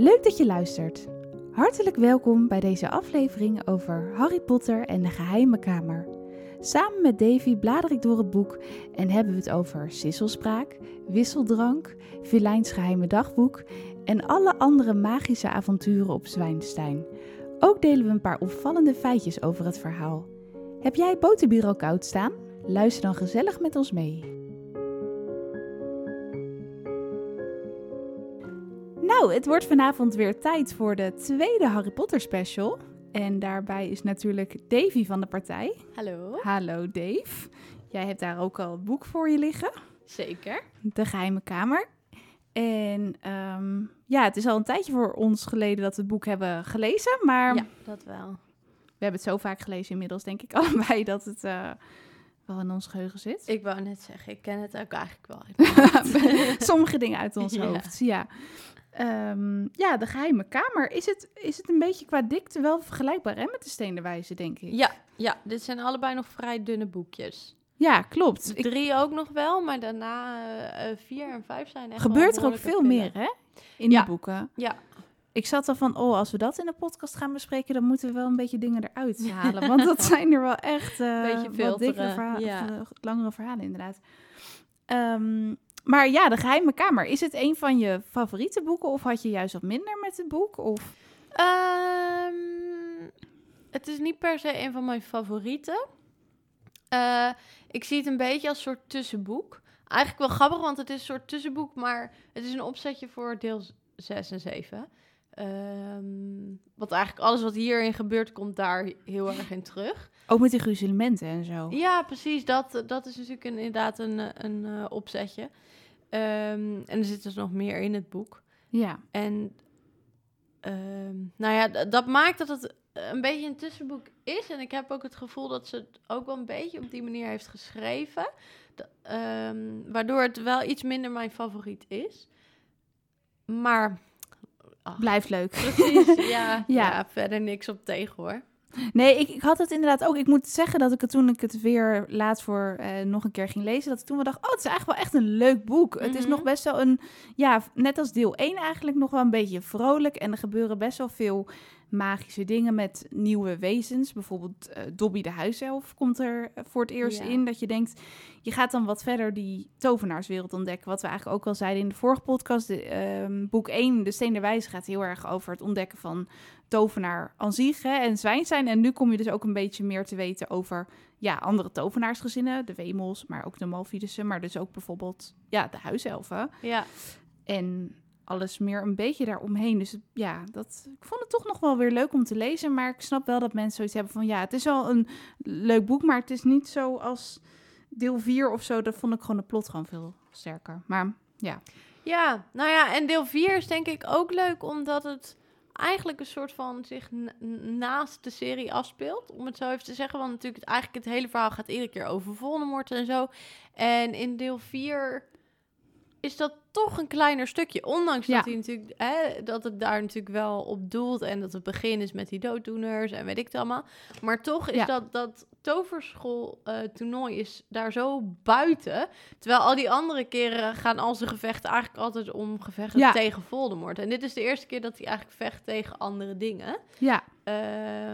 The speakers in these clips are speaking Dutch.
Leuk dat je luistert. Hartelijk welkom bij deze aflevering over Harry Potter en de geheime kamer. Samen met Davy blader ik door het boek en hebben we het over sisselspraak, wisseldrank, Vilijns geheime dagboek en alle andere magische avonturen op Zwijnstein. Ook delen we een paar opvallende feitjes over het verhaal. Heb jij boterbier al koud staan? Luister dan gezellig met ons mee. Nou, het wordt vanavond weer tijd voor de tweede Harry Potter special. En daarbij is natuurlijk Davy van de partij. Hallo. Hallo Dave. Jij hebt daar ook al het boek voor je liggen. Zeker. De Geheime Kamer. En um, ja, het is al een tijdje voor ons geleden dat we het boek hebben gelezen. Maar ja, dat wel. We hebben het zo vaak gelezen inmiddels, denk ik allebei, dat het uh, wel in ons geheugen zit. Ik wou net zeggen, ik ken het ook eigenlijk wel. Sommige dingen uit ons ja. hoofd, ja. Um, ja, de geheime kamer. Is het, is het een beetje qua dikte wel vergelijkbaar hè, met de stenen wijze, denk ik? Ja, ja, dit zijn allebei nog vrij dunne boekjes. Ja, klopt. Drie ook nog wel, maar daarna uh, vier en vijf zijn echt Gebeurt er ook veel meer, hè? In ja. die boeken. Ja. Ik zat er van, oh, als we dat in de podcast gaan bespreken, dan moeten we wel een beetje dingen eruit halen. Want dat zijn er wel echt uh, beetje veel dikkere verha ja. langere verhalen, inderdaad. Um, maar ja, De Geheime Kamer. Is het een van je favoriete boeken of had je juist wat minder met het boek? Of? Um, het is niet per se een van mijn favorieten. Uh, ik zie het een beetje als een soort tussenboek. Eigenlijk wel grappig, want het is een soort tussenboek, maar het is een opzetje voor deel 6 en 7. Um, wat eigenlijk alles wat hierin gebeurt, komt daar heel erg in terug. Ook met die gruzelementen en zo. Ja, precies. Dat, dat is natuurlijk een, inderdaad een, een uh, opzetje. Um, en er zit dus nog meer in het boek. Ja. En um, nou ja, dat maakt dat het een beetje een tussenboek is. En ik heb ook het gevoel dat ze het ook wel een beetje op die manier heeft geschreven. waardoor het wel iets minder mijn favoriet is. Maar... Ach, Blijft leuk. Precies, ja, ja. verder niks op tegen hoor. Nee, ik, ik had het inderdaad ook. Ik moet zeggen dat ik het toen ik het weer laat voor uh, nog een keer ging lezen, dat ik toen wel dacht, oh, het is eigenlijk wel echt een leuk boek. Mm -hmm. Het is nog best wel een, ja, net als deel 1 eigenlijk nog wel een beetje vrolijk. En er gebeuren best wel veel magische dingen met nieuwe wezens. Bijvoorbeeld uh, Dobby de huiself komt er voor het eerst ja. in. Dat je denkt, je gaat dan wat verder die tovenaarswereld ontdekken. Wat we eigenlijk ook al zeiden in de vorige podcast. De, uh, boek 1, De Steen der Wijze, gaat heel erg over het ontdekken van tovenaar aan zich hè, en zwijn zijn. En nu kom je dus ook een beetje meer te weten over ja, andere tovenaarsgezinnen. De Wemels, maar ook de Malvidussen. Maar dus ook bijvoorbeeld ja, de huiselfen. Ja. En alles meer een beetje daaromheen. Dus ja, dat, ik vond het toch nog wel weer leuk om te lezen. Maar ik snap wel dat mensen zoiets hebben van... ja, het is wel een leuk boek, maar het is niet zo als deel 4 of zo. Dat vond ik gewoon de plot gewoon veel sterker. Maar ja. Ja, nou ja, en deel 4 is denk ik ook leuk... omdat het eigenlijk een soort van zich naast de serie afspeelt. Om het zo even te zeggen. Want natuurlijk het, eigenlijk het hele verhaal gaat iedere keer over Voldemort en zo. En in deel 4 is dat toch een kleiner stukje. Ondanks ja. dat, hij natuurlijk, hè, dat het daar natuurlijk wel op doelt. En dat het begin is met die dooddoeners en weet ik het allemaal. Maar toch is ja. dat, dat toverschool uh, toernooi is daar zo buiten. Terwijl al die andere keren gaan al zijn gevechten eigenlijk altijd om gevechten ja. tegen Voldemort. En dit is de eerste keer dat hij eigenlijk vecht tegen andere dingen. Ja.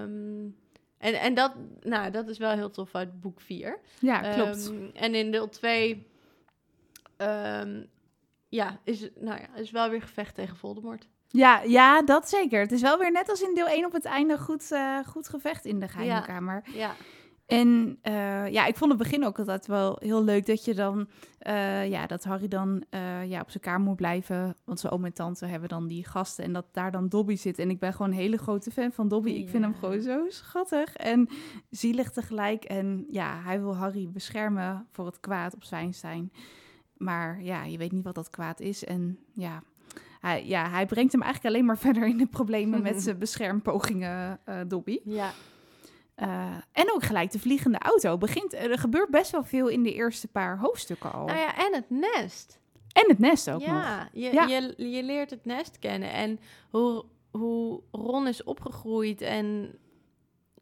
Um, en, en dat, nou, dat is wel heel tof uit boek 4. Ja, klopt. Um, en in deel 2 um, ja, is, nou ja, is wel weer gevecht tegen Voldemort. Ja, ja, dat zeker. Het is wel weer net als in deel 1 op het einde goed, uh, goed gevecht in de geheime ja. kamer. Ja. En uh, ja, ik vond het begin ook altijd wel heel leuk dat je dan, uh, ja, dat Harry dan ja, op zijn kamer moet blijven. Want zijn oom en tante hebben dan die gasten en dat daar dan Dobby zit. En ik ben gewoon een hele grote fan van Dobby. Ja. Ik vind hem gewoon zo schattig en zielig tegelijk. En ja, hij wil Harry beschermen voor het kwaad op Zwijnstein. Maar ja, je weet niet wat dat kwaad is. En ja, hij, ja, hij brengt hem eigenlijk alleen maar verder in de problemen met zijn beschermpogingen, uh, Dobby. Ja. Uh, en ook gelijk de vliegende auto. Begint, er gebeurt best wel veel in de eerste paar hoofdstukken al. Nou ja, en het nest. En het nest ook ja, nog. Je, ja, je, je leert het nest kennen. En hoe, hoe Ron is opgegroeid en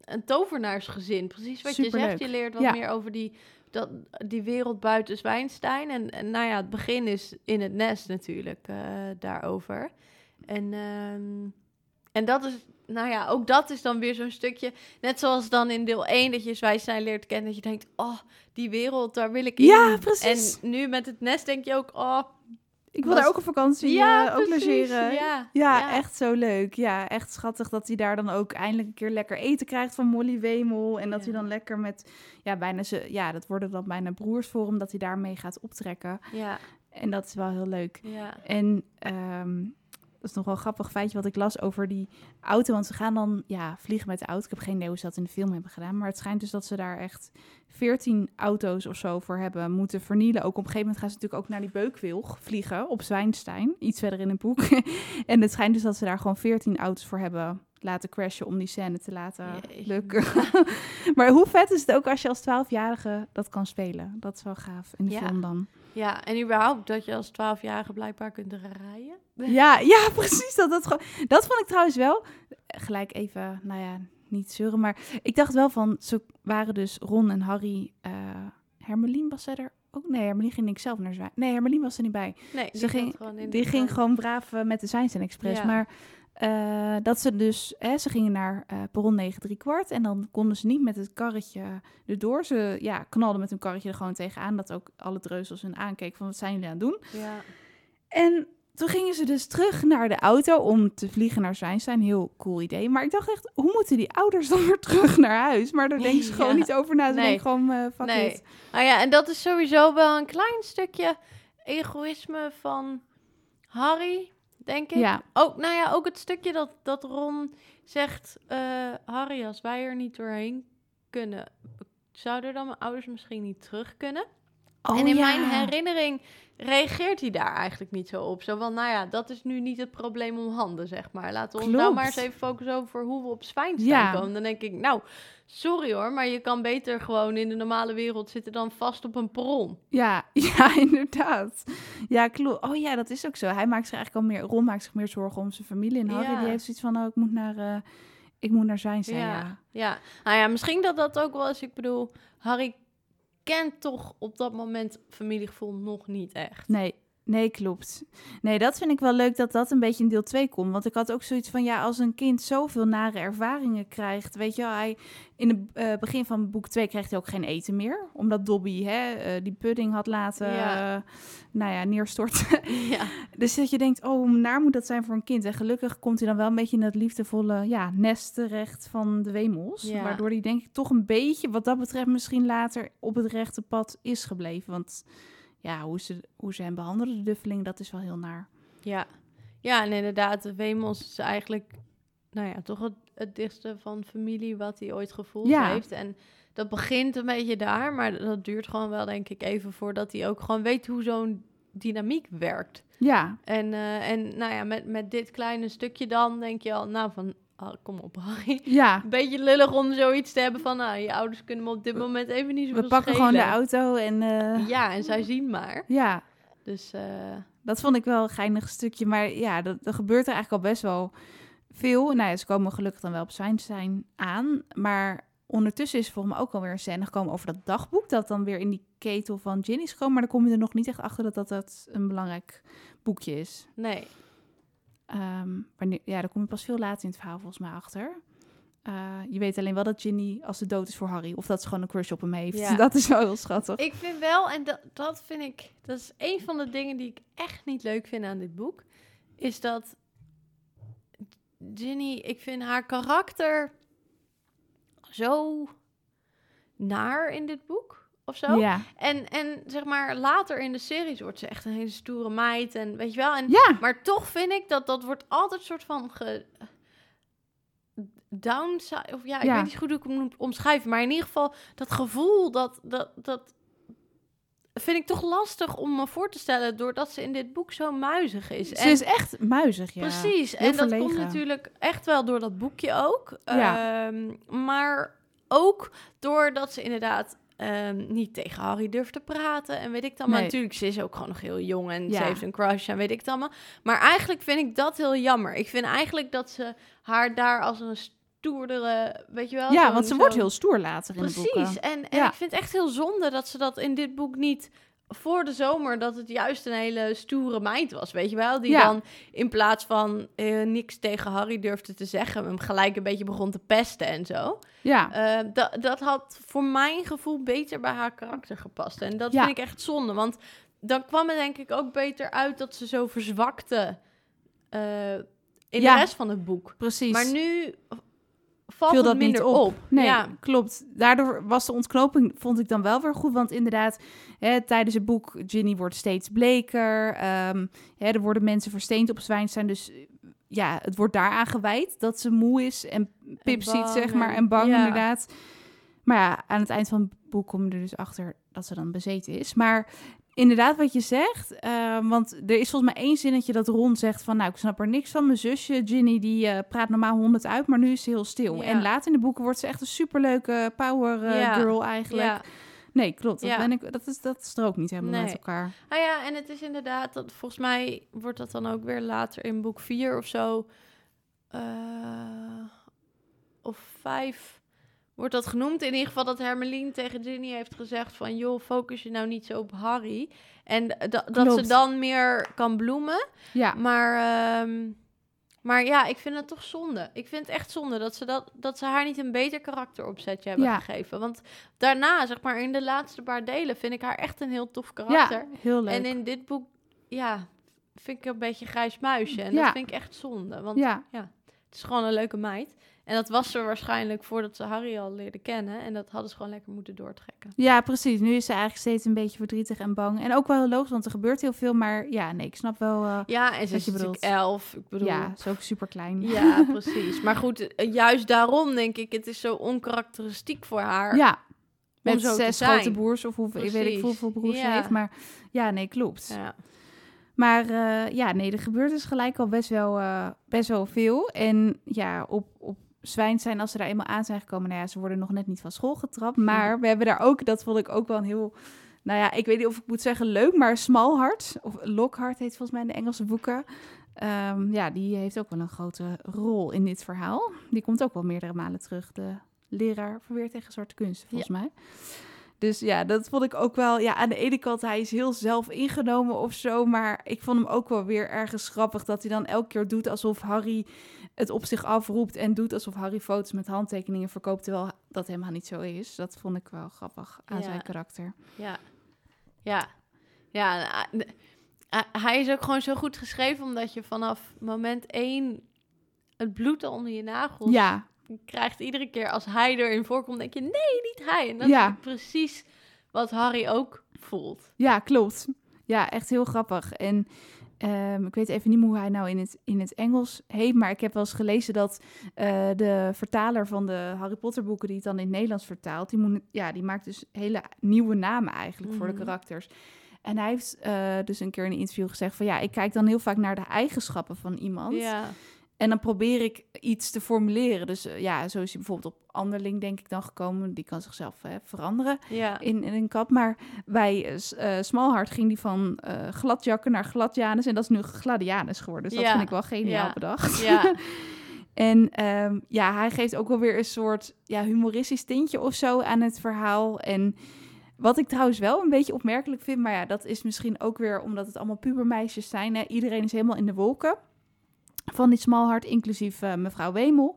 een tovenaarsgezin. Precies wat Superleuk. je zegt. Je leert wat Ja. meer over die, dat, die wereld buiten Zwijnstein. En, en nou ja, het begin is in het nest natuurlijk uh, daarover. En, ehm, en dat is, nou ja, ook dat is dan weer zo'n stukje. Net zoals dan in deel 1 dat je Zwijstein leert kennen. Dat je denkt, oh, die wereld, daar wil ik in. Ja, precies. En nu met het nest denk je ook, oh, Ik wil Was- daar ook op vakantie ja, eh, ook precies, logeren. Ja, Ja, echt zo leuk. Ja, echt schattig dat hij daar dan ook eindelijk een keer lekker eten krijgt van Molly Wemel. En dat hij dan lekker met, ja, bijna ze, ja, dat worden dan bijna broers voor hem, dat hij daarmee gaat optrekken. Ja, En dat is wel heel leuk. ja. En ehm, dat is nog wel een grappig feitje wat ik las over die auto. Want ze gaan dan ja, vliegen met de auto. Ik heb geen idee hoe ze dat in de film hebben gedaan. Maar het schijnt dus dat ze daar echt 14 auto's of zo voor hebben moeten vernielen. Ook op een gegeven moment gaan ze natuurlijk ook naar die Beukwilg vliegen op Zwijnstein. Iets verder in het boek. en het schijnt dus dat ze daar gewoon 14 auto's voor hebben laten crashen om die scène te laten lukken. maar hoe vet is het ook als je als 12-jarige dat kan spelen? Dat is wel gaaf in de Ja. film dan. Ja, en überhaupt dat je als 12-jarige blijkbaar kunt rijden. Ja, ja, precies. Dat, dat, gewoon, dat vond ik trouwens wel. Gelijk even, nou ja, niet zeuren, maar ik dacht wel van, ze waren dus Ron en Harry. eh Hermelien was zij er ook? Nee, Hermelien ging ik zelf naar Zwijn. Nee, Hermelien was er niet bij. Nee, Ze die ging- gewoon in Die ging gewoon braaf eh, met de Zijnsen Express. Ja. Maar eh, dat ze dus, hè, ze gingen naar eh perron 9 3 kwart en dan konden ze niet met het karretje erdoor. Ze ja, knalden met hun karretje er gewoon tegenaan, dat ook alle dreuzels hun aankeken van wat zijn jullie aan het doen. Ja. En toen gingen ze dus terug naar de auto om te vliegen naar Zwijnstein. Heel cool idee. Maar ik dacht echt, hoe moeten die ouders dan weer terug naar huis? Maar daar denken ze gewoon Ja. niet over na. Ze Nee. denken gewoon, eh fuck Nee. it. Nou ja, en dat is sowieso wel een klein stukje egoïsme van Harry, denk ik. Ja, Ook, nou ja, ook het stukje dat, dat Ron zegt... eh, Harry, als wij er niet doorheen kunnen... zouden dan mijn ouders misschien niet terug kunnen? Oh, en in ja. mijn herinnering reageert hij daar eigenlijk niet zo op. Zo van, nou ja, dat is nu niet het probleem om handen, zeg maar. Laten we ons nou maar eens even focussen over hoe we op Zwijnstein Ja. komen. Dan denk ik, nou, sorry hoor, maar je kan beter gewoon in de normale wereld zitten dan vast op een perron. Ja, ja, inderdaad. Ja, klopt. Oh ja, dat is ook zo. Hij maakt zich eigenlijk al meer, Ron maakt zich meer zorgen om zijn familie. En Harry Ja. die heeft zoiets van, oh, ik moet naar, eh, ik moet naar Zwijnstein, ja. Ja. Ja, nou ja, misschien dat dat ook wel is. Ik bedoel, Harry kent toch op dat moment familiegevoel nog niet echt. Nee, nee, klopt. Nee, dat vind ik wel leuk dat dat een beetje in deel 2 komt. Want ik had ook zoiets van, ja, als een kind zoveel nare ervaringen krijgt... Weet je wel, hij, in het eh, begin van boek 2 krijgt hij ook geen eten meer. Omdat Dobby hè, eh, die pudding had laten, Ja. eh, nou ja, neerstorten. Ja, dus dat je denkt, oh, naar moet dat zijn voor een kind? En gelukkig komt hij dan wel een beetje in dat liefdevolle ja, nest terecht van de Wemels. Ja. Waardoor hij denk ik toch een beetje, wat dat betreft, misschien later op het rechte pad is gebleven. Want ja, hoe ze, hoe ze hem behandelen, de duffeling, dat is wel heel naar. ja. ja en inderdaad, de Wemos is eigenlijk, nou ja, toch het, het dichtste van familie wat hij ooit gevoeld Ja. heeft. En dat begint een beetje daar, maar dat duurt gewoon wel, denk ik, even voordat hij ook gewoon weet hoe zo'n dynamiek werkt. Ja, En, eh, en nou ja, met, met dit kleine stukje dan denk je al, nou van, ah, kom op Harry. ja. Een beetje lullig om zoiets te hebben van, nou, je ouders kunnen me op dit moment even niet zoveel We pakken schelen. gewoon de auto en eh, Ja, en zij zien maar. ja, Dus eh, dat vond ik wel een geinig stukje. Maar ja, dat, er gebeurt er eigenlijk al best wel veel. Nou ja, ze komen gelukkig dan wel op Zwijnstein aan. Maar ondertussen is er volgens mij ook alweer een scène gekomen over dat dagboek. Dat dan weer in die ketel van Ginny is gekomen. Maar dan kom je er nog niet echt achter dat dat, dat een belangrijk boekje is. nee. Ehm, wanneer, ja, daar kom je pas veel later in het verhaal volgens mij achter. Eh, je weet alleen wel dat Ginny als ze dood is voor Harry. Of dat ze gewoon een crush op hem heeft. Ja. Dat is wel heel schattig. Ik vind wel, en dat, dat vind ik, dat is een van de dingen die ik echt niet leuk vind aan dit boek, is dat Ginny, ik vind haar karakter zo naar in dit boek. Of zo. Ja. En, en zeg maar, later in de series wordt ze echt een hele stoere meid. En weet je wel. En, Ja. Maar toch vind ik dat dat wordt altijd soort van ge... downside. Of ja, ik Ja. weet niet goed hoe ik hem moet omschrijven. Maar in ieder geval, dat gevoel, dat, dat, dat vind ik toch lastig om me voor te stellen. Doordat ze in dit boek zo muizig is. Ze En- is echt muizig, ja. Precies. Heel en dat komt natuurlijk echt wel door dat boekje ook. Ja. Ehm, maar ook doordat ze inderdaad ehm, niet tegen Harry durft te praten. En weet ik dan. Maar Nee. natuurlijk, ze is ook gewoon nog heel jong en Ja. ze heeft een crush en weet ik dan maar. Maar eigenlijk vind ik dat heel jammer. Ik vind eigenlijk dat ze haar daar als een stoerdere, weet je wel. Ja, want ze wordt heel stoer later in de boeken. Precies. En, en Ja. ik vind het echt heel zonde dat ze dat in dit boek niet voor de zomer dat het juist een hele stoere meid was, weet je wel? Die Ja. dan in plaats van eh, niks tegen Harry durfde te zeggen, hem gelijk een beetje begon te pesten en zo. Ja, Eh, dat, dat had voor mijn gevoel beter bij haar karakter gepast. En dat Ja. vind ik echt zonde, want dan kwam het denk ik ook beter uit dat ze zo verzwakte eh, in Ja. de rest van het boek. precies. Maar nu valt viel dat minder op. op. Nee, Ja. klopt. Daardoor was de ontknoping, vond ik dan wel weer goed. Want inderdaad, hè, tijdens het boek, Ginny wordt steeds bleker. ehm, hè, er worden mensen versteend op Zwijnstein. Dus eh, ja, het wordt daaraan gewijd dat ze moe is en pip ziet, zeg maar. en- En bang, ja. inderdaad. Maar ja, aan het eind van het boek kom je er dus achter dat ze dan bezeten is. Maar inderdaad wat je zegt, eh, want er is volgens mij één zinnetje dat Ron zegt van... nou, ik snap er niks van. Mijn zusje Ginny, die eh, praat normaal honderd uit, maar nu is ze heel stil. Ja. En later in de boeken wordt ze echt een superleuke power eh, Ja. girl eigenlijk. Ja. Nee, klopt. Dat, Ja. ben ik, dat, is, dat strookt niet helemaal Nee. met elkaar. Nou ja, en het is inderdaad, dat, volgens mij wordt dat dan ook weer later in boek 4 of zo, eh, of 5, wordt dat genoemd. In ieder geval dat Hermeline tegen Ginny heeft gezegd van, joh, focus je nou niet zo op Harry. En da- dat ze dan meer kan bloemen. Ja, Maar, ehm, maar ja, ik vind het toch zonde. Ik vind het echt zonde dat ze, dat, dat ze haar niet een beter karakteropzetje hebben Ja. gegeven. Want daarna, zeg maar, in de laatste paar delen vind ik haar echt een heel tof karakter. ja heel leuk. En in dit boek, ja, vind ik een beetje grijs muisje. En Ja. dat vind ik echt zonde. Want ja, het is gewoon een leuke meid. En dat was ze waarschijnlijk voordat ze Harry al leerde kennen. En dat hadden ze gewoon lekker moeten doortrekken. ja, precies. Nu is ze eigenlijk steeds een beetje verdrietig en bang. En ook wel heel logisch, want er gebeurt heel veel. Maar ja, nee, ik snap wel... eh, Ja, en ze is natuurlijk elf. Ik bedoel, ja, ze is ook super klein. Ja, precies. Maar goed, eh, juist daarom denk ik, het is zo onkarakteristiek voor haar. Ja, met zes grote broers of hoeveel, ik weet ik hoeveel broers ze Ja. heeft. Maar ja, nee, klopt. Ja. Maar eh, ja, nee, er gebeurt dus gelijk al best wel, best wel veel. En ja, op, op zwijn zijn als ze daar eenmaal aan zijn gekomen. Nou ja, ze worden nog net niet van school getrapt. Maar we hebben daar ook, dat vond ik ook wel een heel... Nou ja, ik weet niet of ik moet zeggen leuk, maar Smalhart, of Lockhart heet volgens mij in de Engelse boeken. Ehm, ja, die heeft ook wel een grote rol in dit verhaal. Die komt ook wel meerdere malen terug. De leraar verweer tegen zwarte kunsten, volgens mij. Dus ja, dat vond ik ook wel. Ja, aan de ene kant, hij is heel zelf ingenomen of zo. Maar ik vond hem ook wel weer ergens grappig dat hij dan elke keer doet alsof Harry het op zich afroept. En doet alsof Harry foto's met handtekeningen verkoopt. Terwijl dat helemaal niet zo is. Dat vond ik wel grappig aan Ja. zijn karakter. Ja. Ja. Ja, eh, eh, hij is ook gewoon zo goed geschreven, omdat je vanaf moment één het bloed al onder je nagels Ja, krijgt. Iedere keer als hij erin voorkomt, denk je, nee, niet hij. En dat Ja. is precies wat Harry ook voelt. ja, klopt. Ja, echt heel grappig. En ehm, ik weet even niet hoe hij nou in het, in het Engels heet. Maar ik heb wel eens gelezen dat eh, de vertaler van de Harry Potter boeken... die het dan in het Nederlands vertaalt... die, moet, ja, die maakt dus hele nieuwe namen eigenlijk voor de Mhm. karakters. En hij heeft eh, dus een keer in een interview gezegd van... ja, ik kijk dan heel vaak naar de eigenschappen van iemand... Ja. En dan probeer ik iets te formuleren. Dus eh, ja, zo is hij bijvoorbeeld op Anderling denk ik dan gekomen. Die kan zichzelf eh, veranderen Ja. in, in een kap. Maar bij eh, Smalhart ging die van eh gladjakken naar gladjanus. En dat is nu gladianus geworden. Dus dat Ja. vind ik wel geniaal Ja. bedacht. Ja. En ehm, ja, hij geeft ook wel weer een soort ja, humoristisch tintje of zo aan het verhaal. En wat ik trouwens wel een beetje opmerkelijk vind, maar ja, dat is misschien ook weer omdat het allemaal pubermeisjes zijn. Hè? Iedereen is helemaal in de wolken van die smalhart, inclusief eh, mevrouw Wemel.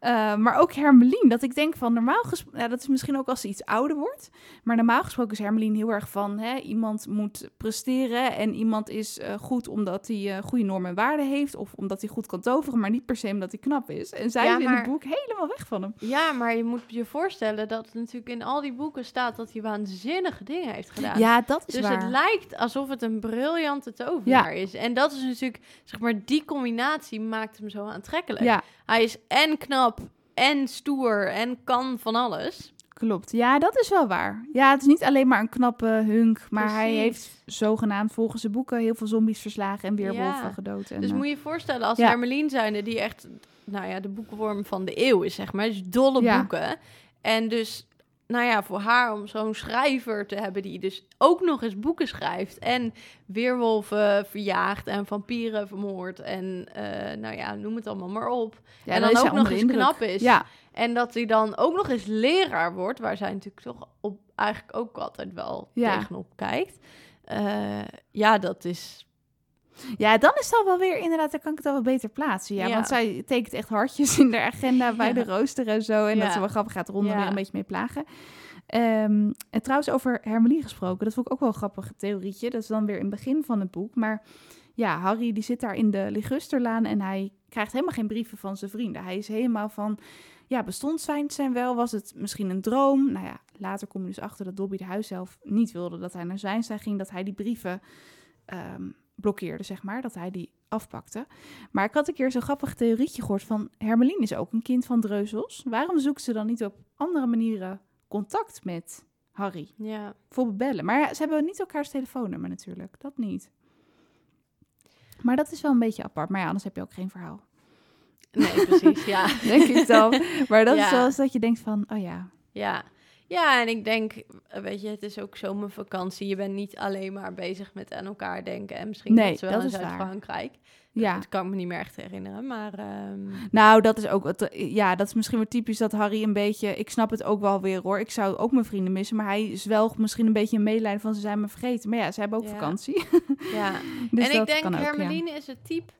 Eh, maar ook Hermelien, dat ik denk van normaal gesproken, ja, dat is misschien ook als ze iets ouder wordt. Maar normaal gesproken is Hermelien heel erg van, hè, iemand moet presteren en iemand is eh, goed omdat hij goede normen en waarden heeft. Of omdat hij goed kan toveren, maar niet per se omdat hij knap is. En zij Ja, is in maar- het boek helemaal weg van hem. ja, maar je moet je voorstellen dat het natuurlijk in al die boeken staat dat hij waanzinnige dingen heeft gedaan. Ja, dat is Dus waar. het lijkt alsof het een briljante tovenaar is. En dat is natuurlijk, zeg maar, die combinatie maakt hem zo aantrekkelijk. ja, Hij is en knap, en stoer, en kan van alles. klopt. Ja, dat is wel waar. Ja, het is niet alleen maar een knappe hunk, maar hij heeft zogenaamd volgens de boeken heel veel zombies verslagen en weerwolven Ja. gedood. En, Dus eh, moet je je voorstellen als ja. Hermelien zijnde, die echt, nou ja, de boekenworm van de eeuw is, zeg maar. Dus dolle Ja. boeken. En dus, nou ja, voor haar om zo'n schrijver te hebben die dus ook nog eens boeken schrijft. En weerwolven verjaagt en vampieren vermoordt. En, eh, nou ja, noem het allemaal maar op. ja, en dan ook nog eens knap is. Ja, En dat hij dan ook nog eens leraar wordt, waar zij natuurlijk toch op eigenlijk ook altijd wel Ja. tegenop kijkt. eh, ja, dat is... Ja, dan is dat wel weer inderdaad, dan kan ik het al wel beter plaatsen. Ja, Ja. want zij tekent echt hartjes in de agenda bij Ja. de rooster en zo. En dat is wel grappig, gaat Ron Ja. weer een beetje mee plagen. Ehm, en trouwens, over Hermelie gesproken, dat vond ik ook wel een grappig theorietje. Dat is dan weer in het begin van het boek. Maar ja, Harry die zit daar in de Ligusterlaan en hij krijgt helemaal geen brieven van zijn vrienden. Hij is helemaal van, ja, bestond zijn zijn wel? Was het misschien een droom? Nou ja, later kom je dus achter dat Dobby de huiszelf niet wilde dat hij naar Zwijnstein ging. Dat hij die brieven ehm, blokkeerde, zeg maar. Dat hij die afpakte. Maar ik had een keer zo'n grappig theorietje gehoord van... Hermelien is ook een kind van Dreuzels. Waarom zoekt ze dan niet op andere manieren contact met Harry? Ja. Bijvoorbeeld bellen. Maar ja, ze hebben niet elkaars telefoonnummer natuurlijk. Dat niet. Maar dat is wel een beetje apart. Maar ja, anders heb je ook geen verhaal. Nee, precies, ja. Denk ik dan. Maar dat is wel eens dat je denkt van... Oh ja, Ja. Ja, en ik denk, eh, weet je, het is ook zomervakantie. Je bent niet alleen maar bezig met aan elkaar denken. En misschien Nee, dat ze wel dat in is. Zuid-Frankrijk. ja. Dat kan ik me niet meer echt herinneren, maar... ehm, Nou, dat is ook... wat- Ja, dat is misschien weer typisch dat Harry een beetje... Ik snap het ook wel weer hoor. Ik zou ook mijn vrienden missen. Maar hij zwelgt misschien een beetje een medelijden van... Ze zijn me vergeten. Maar ja, ze hebben ook Ja. vakantie. ja. Dus en ik denk, ook, ja. Hermeline is het type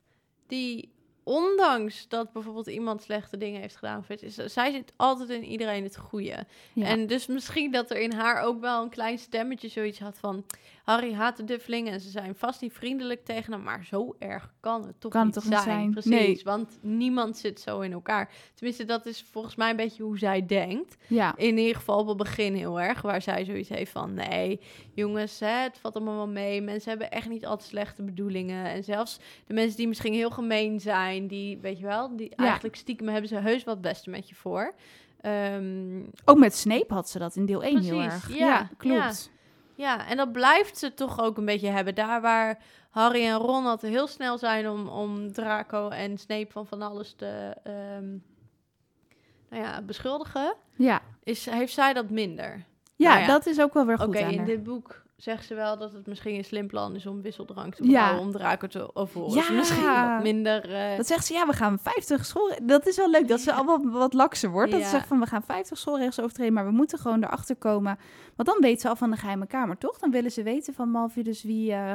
die, ondanks dat bijvoorbeeld iemand slechte dingen heeft gedaan, is, zij zit altijd in iedereen het goede. Ja. En dus misschien dat er in haar ook wel een klein stemmetje zoiets had van, Harry haat de duffelingen en ze zijn vast niet vriendelijk tegen hem, maar zo erg kan het toch Kan niet het toch niet zijn. Precies, Nee. want niemand zit zo in elkaar. Tenminste, dat is volgens mij een beetje hoe zij denkt. ja. In ieder geval op het begin heel erg. Waar zij zoiets heeft van... Nee, jongens, hè, het valt allemaal wel mee. Mensen hebben echt niet altijd slechte bedoelingen. En zelfs de mensen die misschien heel gemeen zijn... Die, weet je wel, die eigenlijk stiekem hebben ze heus wat beste met je voor. Ehm, Ook met Snape had ze dat in deel 1 heel erg. ja, klopt. ja, en dat blijft ze toch ook een beetje hebben. Daar waar Harry en Ron altijd heel snel zijn om, om Draco en Snape van van alles te ehm, nou ja, beschuldigen... Ja, Is, heeft zij dat minder. ja, Nou ja. dat is ook wel weer goed Oké, in haar. dit boek zegt ze wel dat het misschien een slim plan is om wisseldrank te Ja. brouwen om Draco te overhoren. Ja. Dus misschien wat minder... eh, Dat zegt ze, ja, we gaan 50 school... Dat is wel leuk, dat ze allemaal wat lakser wordt. Dat ze Ja. zegt van, we gaan 50 schoolregels overtreden, maar we moeten gewoon erachter komen. Want dan weet ze al van de geheime kamer, toch? Dan willen ze weten van Malfoy dus wie, eh,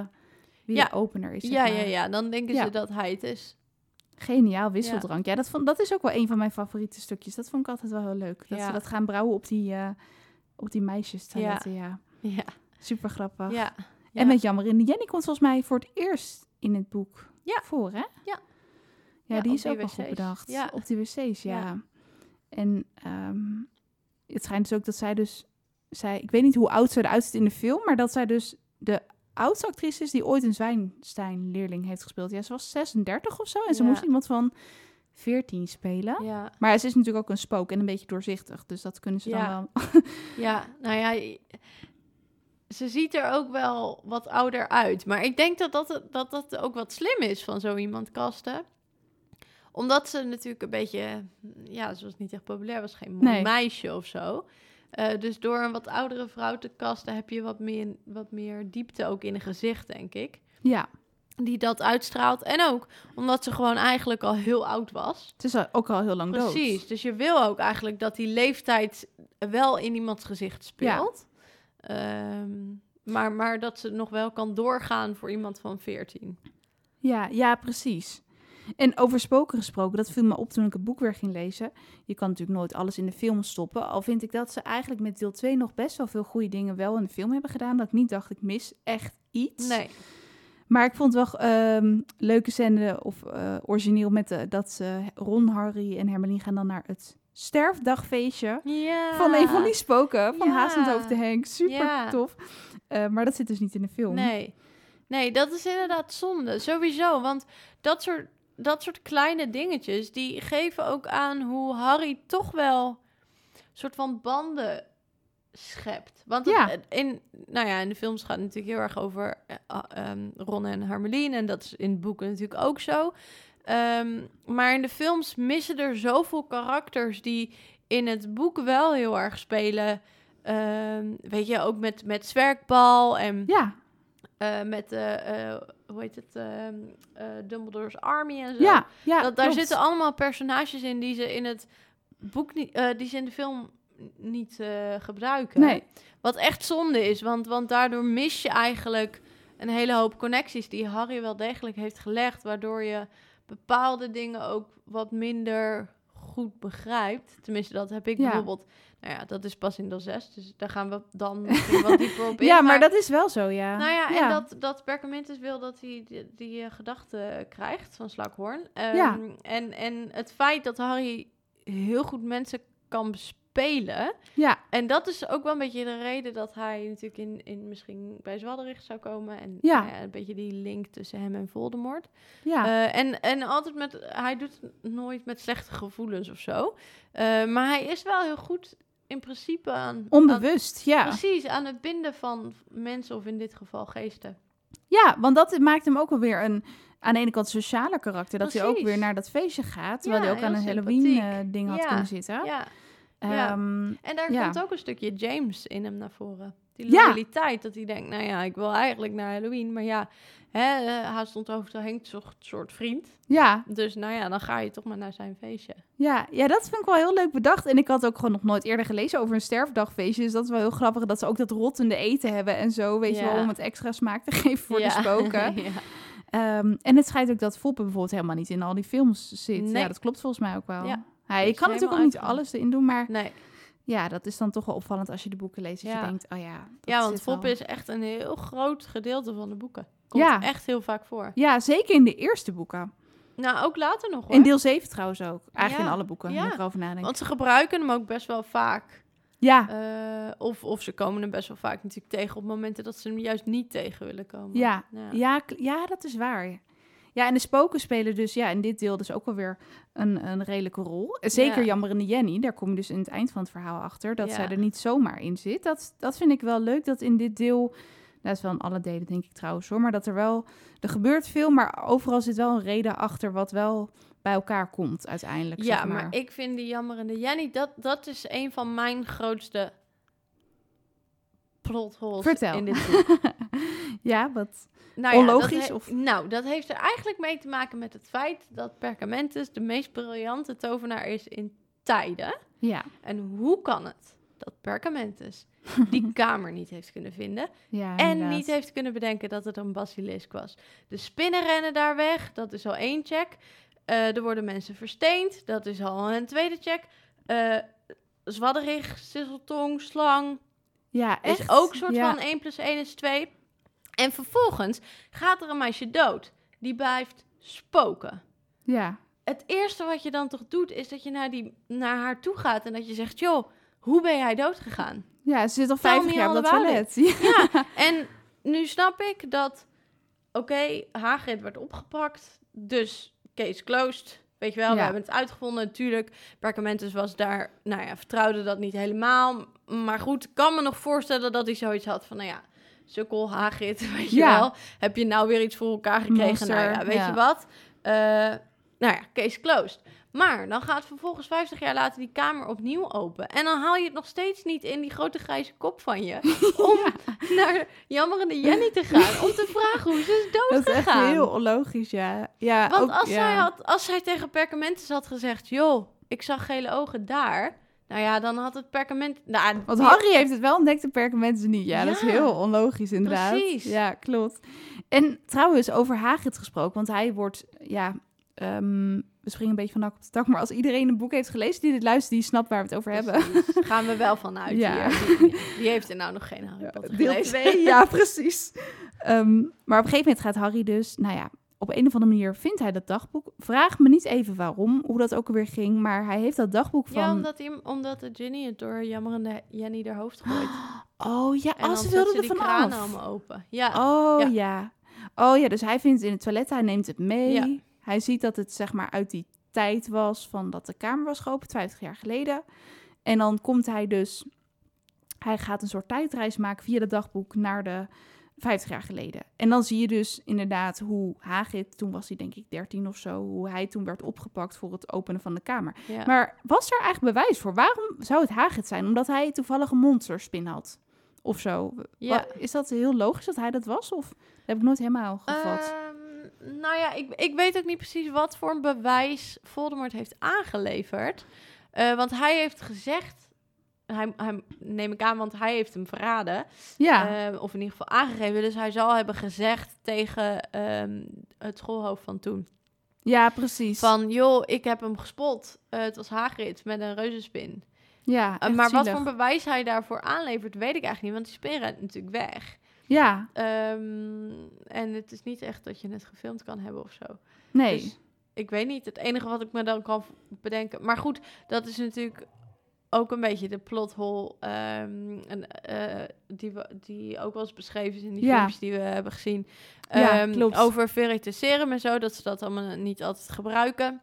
wie Ja. de opener is. zeg ja, maar. ja, ja, dan denken Ja. ze dat hij het is. Geniaal, wisseldrank. Ja, dat, vond, dat is ook wel een van mijn favoriete stukjes. Dat vond ik altijd wel heel leuk. Dat Ja. ze dat gaan brouwen op die, eh, op die meisjes. Ja. Ja. ja. Super grappig. ja. En met Jammer in. Jenny komt volgens mij voor het eerst in het boek Ja. voor, hè? Ja. Ja, die is ook wel goed bedacht. Ja. Op die wc's, ja. En ehm, het schijnt dus ook dat zij dus... Zij, ik weet niet hoe oud ze eruit ziet in de film, maar dat zij dus de oudste actrice is die ooit een Zwijnstein-leerling heeft gespeeld. Ja, ze was 36 of zo en ze moest iemand van 14 spelen. Ja, Maar ze is natuurlijk ook een spook en een beetje doorzichtig, dus dat kunnen ze Ja. dan wel... ja, nou ja... Ze ziet er ook wel wat ouder uit. Maar ik denk dat dat, dat, dat ook wat slim is van zo iemand kasten. Omdat ze natuurlijk een beetje... Ja, ze was niet echt populair. Was geen mooi Nee. meisje of zo. Eh, dus door een wat oudere vrouw te kasten... heb je wat meer, wat meer diepte ook in een gezicht, denk ik. Ja, Die dat uitstraalt. En ook omdat ze gewoon eigenlijk al heel oud was. het is ook al heel lang dood. Precies. Dus je wil ook eigenlijk dat die leeftijd wel in iemands gezicht speelt. Ehm, maar, maar dat ze nog wel kan doorgaan voor iemand van 14. Ja, ja, precies. En over spoken gesproken, dat viel me op toen ik het boek weer ging lezen. Je kan natuurlijk nooit alles in de film stoppen. Al vind ik dat ze eigenlijk met deel 2 nog best wel veel goede dingen wel in de film hebben gedaan. Dat ik niet dacht, ik mis echt iets. Nee. Maar ik vond wel ehm, leuke scène of eh, origineel met de, dat ze Ron, Harry en Hermeline gaan dan naar het sterfdagfeestje. Ja. Van een van die spoken, van Ja. De Henk. Super tof. Eh, maar dat zit dus niet in de film. Nee. Nee, dat is inderdaad zonde. Sowieso. Want dat soort, dat soort kleine dingetjes, die geven ook aan hoe Harry toch wel soort van banden schept. Want Ja. het- in, nou ja, in de films gaat het natuurlijk heel erg over eh, ehm, Ron en Hermeline. En dat is in het boeken natuurlijk ook zo. Ehm, maar in de films missen er zoveel karakters die in het boek wel heel erg spelen. Ehm, weet je, ook met, met Zwerkbal en Ja, eh, met, eh, eh, hoe heet het, ehm, eh, Dumbledore's Army en zo. ja, ja. dat, daar klopt. zitten allemaal personages in die ze in het boek niet, die ze in de film niet gebruiken. Nee, Wat echt zonde is, want, want daardoor mis je eigenlijk een hele hoop connecties die Harry wel degelijk heeft gelegd, waardoor je bepaalde dingen ook wat minder goed begrijpt. Tenminste, dat heb ik Ja. bijvoorbeeld. Nou ja, dat is pas in deel 6, dus daar gaan we dan wat dieper op in. ja, maar dat is wel zo, ja. Nou ja, en dat, dat Perkamentus wil dat hij die, die eh, gedachte krijgt van. Ehm, Ja. en, en het feit dat Harry heel goed mensen kan bespelen. Ja, En dat is ook wel een beetje de reden dat hij natuurlijk in, in misschien bij Zwadderich zou komen. En Ja. nou een beetje die link tussen hem en Voldemort. ja. Eh, en, en altijd met, hij doet het nooit met slechte gevoelens of zo. Eh, maar hij is wel heel goed in principe aan... aan- Onbewust, ja. Precies, aan het binden van mensen of in dit geval geesten. Ja, want dat maakt hem ook alweer een aan de ene kant sociale karakter. Dat hij ook weer naar dat feestje gaat. Terwijl Ja, hij ook aan een. Halloween-ding had Ja, kunnen zitten. Ja, ja. Ehm, en daar Ja. komt ook een stukje James in hem naar voren. Die Ja. loyaliteit, dat hij denkt, nou ja, ik wil eigenlijk naar Halloween. Maar ja, hè, eh, haast onthoofd hangt zo'n soort vriend. ja, Dus nou ja, dan ga je toch maar naar zijn feestje. ja, ja, dat vind ik wel heel leuk bedacht. En ik had ook gewoon nog nooit eerder gelezen over een sterfdagfeestje. Dus dat is wel heel grappig dat ze ook dat rottende eten hebben en zo. Weet je wel, om het extra smaak te geven voor de spoken. ja. Ehm, en het schijnt ook dat Foppe bijvoorbeeld helemaal niet in al die films zit. Nee. Ja, dat klopt volgens mij ook wel. Ja. Is kan natuurlijk ook niet alles erin doen, maar Nee, ja, dat is dan toch wel opvallend als je de boeken leest. Dat Ja. je denkt, oh ja, ja, want Fop is echt een heel groot gedeelte van de boeken. Komt Ja. echt heel vaak voor. Ja, zeker in de eerste boeken. Nou, ook later nog hoor. In deel 7 trouwens ook. Eigenlijk Ja. in alle boeken, Ja. erover nadenk. Want ze gebruiken hem ook best wel vaak. Ja, Eh, of, of ze komen hem best wel vaak natuurlijk tegen op momenten dat ze hem juist niet tegen willen komen. Ja. ja. ja, ja, dat is waar. Ja, en de spoken spelen dus ja, in dit deel dus ook wel weer een, een redelijke rol. Zeker Ja. jammerende Jenny, daar kom je dus in het eind van het verhaal achter, dat Ja. zij er niet zomaar in zit. Dat, dat vind ik wel leuk, dat in dit deel, dat is wel in alle delen denk ik trouwens hoor, maar dat er wel, er gebeurt veel, maar overal zit wel een reden achter wat wel bij elkaar komt uiteindelijk, Ja, zeg maar. maar ik vind die jammerende Jenny, dat, dat is een van mijn grootste plot holes Vertel. in dit boek. ja, wat... Nou Onlogisch, of? Nou, dat heeft er eigenlijk mee te maken met het feit dat Perkamentus de meest briljante tovenaar is in tijden. Ja, En hoe kan het dat Perkamentus die kamer niet heeft kunnen vinden ja en inderdaad. niet heeft kunnen bedenken dat het een basilisk was? De spinnen rennen daar weg, dat is al één check. Eh, er worden mensen versteend, dat is al een tweede check. Eh Zwadderig, sisseltong, slang, Ja, echt. is ook soort ja. van 1 plus 1 is 2. En vervolgens gaat er een meisje dood. Die blijft spoken. Ja, Het eerste wat je dan toch doet, is dat je naar, die, naar haar toe gaat en dat je zegt, joh, hoe ben jij dood gegaan? ja, ze zit al Tell 50 me jaar op dat about toilet. Ja. Ja, en nu snap ik dat, oké, Hagrid werd opgepakt, dus case closed. Weet je wel, we hebben het uitgevonden. Natuurlijk, Perkamentus was daar, nou ja, vertrouwde dat niet helemaal. Maar goed, ik kan me nog voorstellen dat hij zoiets had van, nou ja, sukkel, Hagrid, weet je Ja. wel. Heb je nou weer iets voor elkaar gekregen? Monster, nou ja, weet ja. je wat? Eh, nou ja, case closed. Maar dan gaat vervolgens 50 jaar later die kamer opnieuw open. En dan haal je het nog steeds niet in die grote grijze kop van je. Om naar jammerende Jenny te gaan. Om te vragen hoe ze is dood Dat is echt heel onlogisch, ja. ja Want ook, als, ja. zij had, als zij tegen Perkamentus had gezegd... joh, ik zag gele ogen daar... Nou ja, dan had het perkament... Nou, Want die- Harry heeft het wel ontdekt en Perkamentus niet. Ja, dat is heel onlogisch inderdaad. precies. Ja, klopt. En trouwens, over Hagrid gesproken, want hij wordt, ja... ehm, we springen een beetje van dak op de tak, maar als iedereen een boek heeft gelezen die dit luistert, die snapt waar we het over hebben. Precies. Gaan we wel vanuit Ja. hier. Die, die heeft er nou nog geen Harry Potter Deel gelezen. 2, ja, precies. Ehm, maar op een gegeven moment gaat Harry dus, nou ja, op een of andere manier vindt hij dat dagboek. Vraag me niet even waarom, hoe dat ook alweer ging, maar hij heeft dat dagboek van... Ja, omdat, hij, omdat de Ginny het door jammerende Jenny haar hoofd gooit. Oh ja, En als ze zet wilde ze er die allemaal open. Ja, Oh Ja. ja. Oh ja, dus hij vindt het in het toilet, hij neemt het mee. Ja. Hij ziet dat het zeg maar uit die tijd was van dat de kamer was geopend, 50 jaar geleden. En dan komt hij dus, hij gaat een soort tijdreis maken via het dagboek naar de 50 jaar geleden. En dan zie je dus inderdaad hoe Hagrid, toen was hij denk ik 13 of zo, hoe hij toen werd opgepakt voor het openen van de kamer. ja. Maar was er eigenlijk bewijs voor? Waarom zou het Hagrid zijn? Omdat hij toevallig een monsterspin had? Of zo. Ja. Is dat heel logisch dat hij dat was? Of dat heb ik nooit helemaal gevat? Ehm, nou ja, ik, ik weet ook niet precies wat voor een bewijs Voldemort heeft aangeleverd. Eh, want hij heeft gezegd hij, hij neem ik aan, want hij heeft hem verraden. Ja, Eh, of in ieder geval aangegeven. Dus hij zal hebben gezegd tegen ehm, het schoolhoofd van toen. ja, precies. Van, joh, ik heb hem gespot. Eh, het was Hagrid met een reuzenspin. ja, echt maar wat voor bewijs hij daarvoor aanlevert, weet ik eigenlijk niet. Want die spin rent natuurlijk weg. Ja, Ehm, en het is niet echt dat je het gefilmd kan hebben of zo. nee. Dus ik weet niet. Het enige wat ik me dan kan bedenken. Maar goed, dat is natuurlijk ook een beetje de plothole. ehm en, eh, die, we, die ook wel eens beschreven is in die Ja. filmpjes die we hebben gezien. Ja, Ehm, klopt. Over veritas en zo, dat ze dat allemaal niet altijd gebruiken.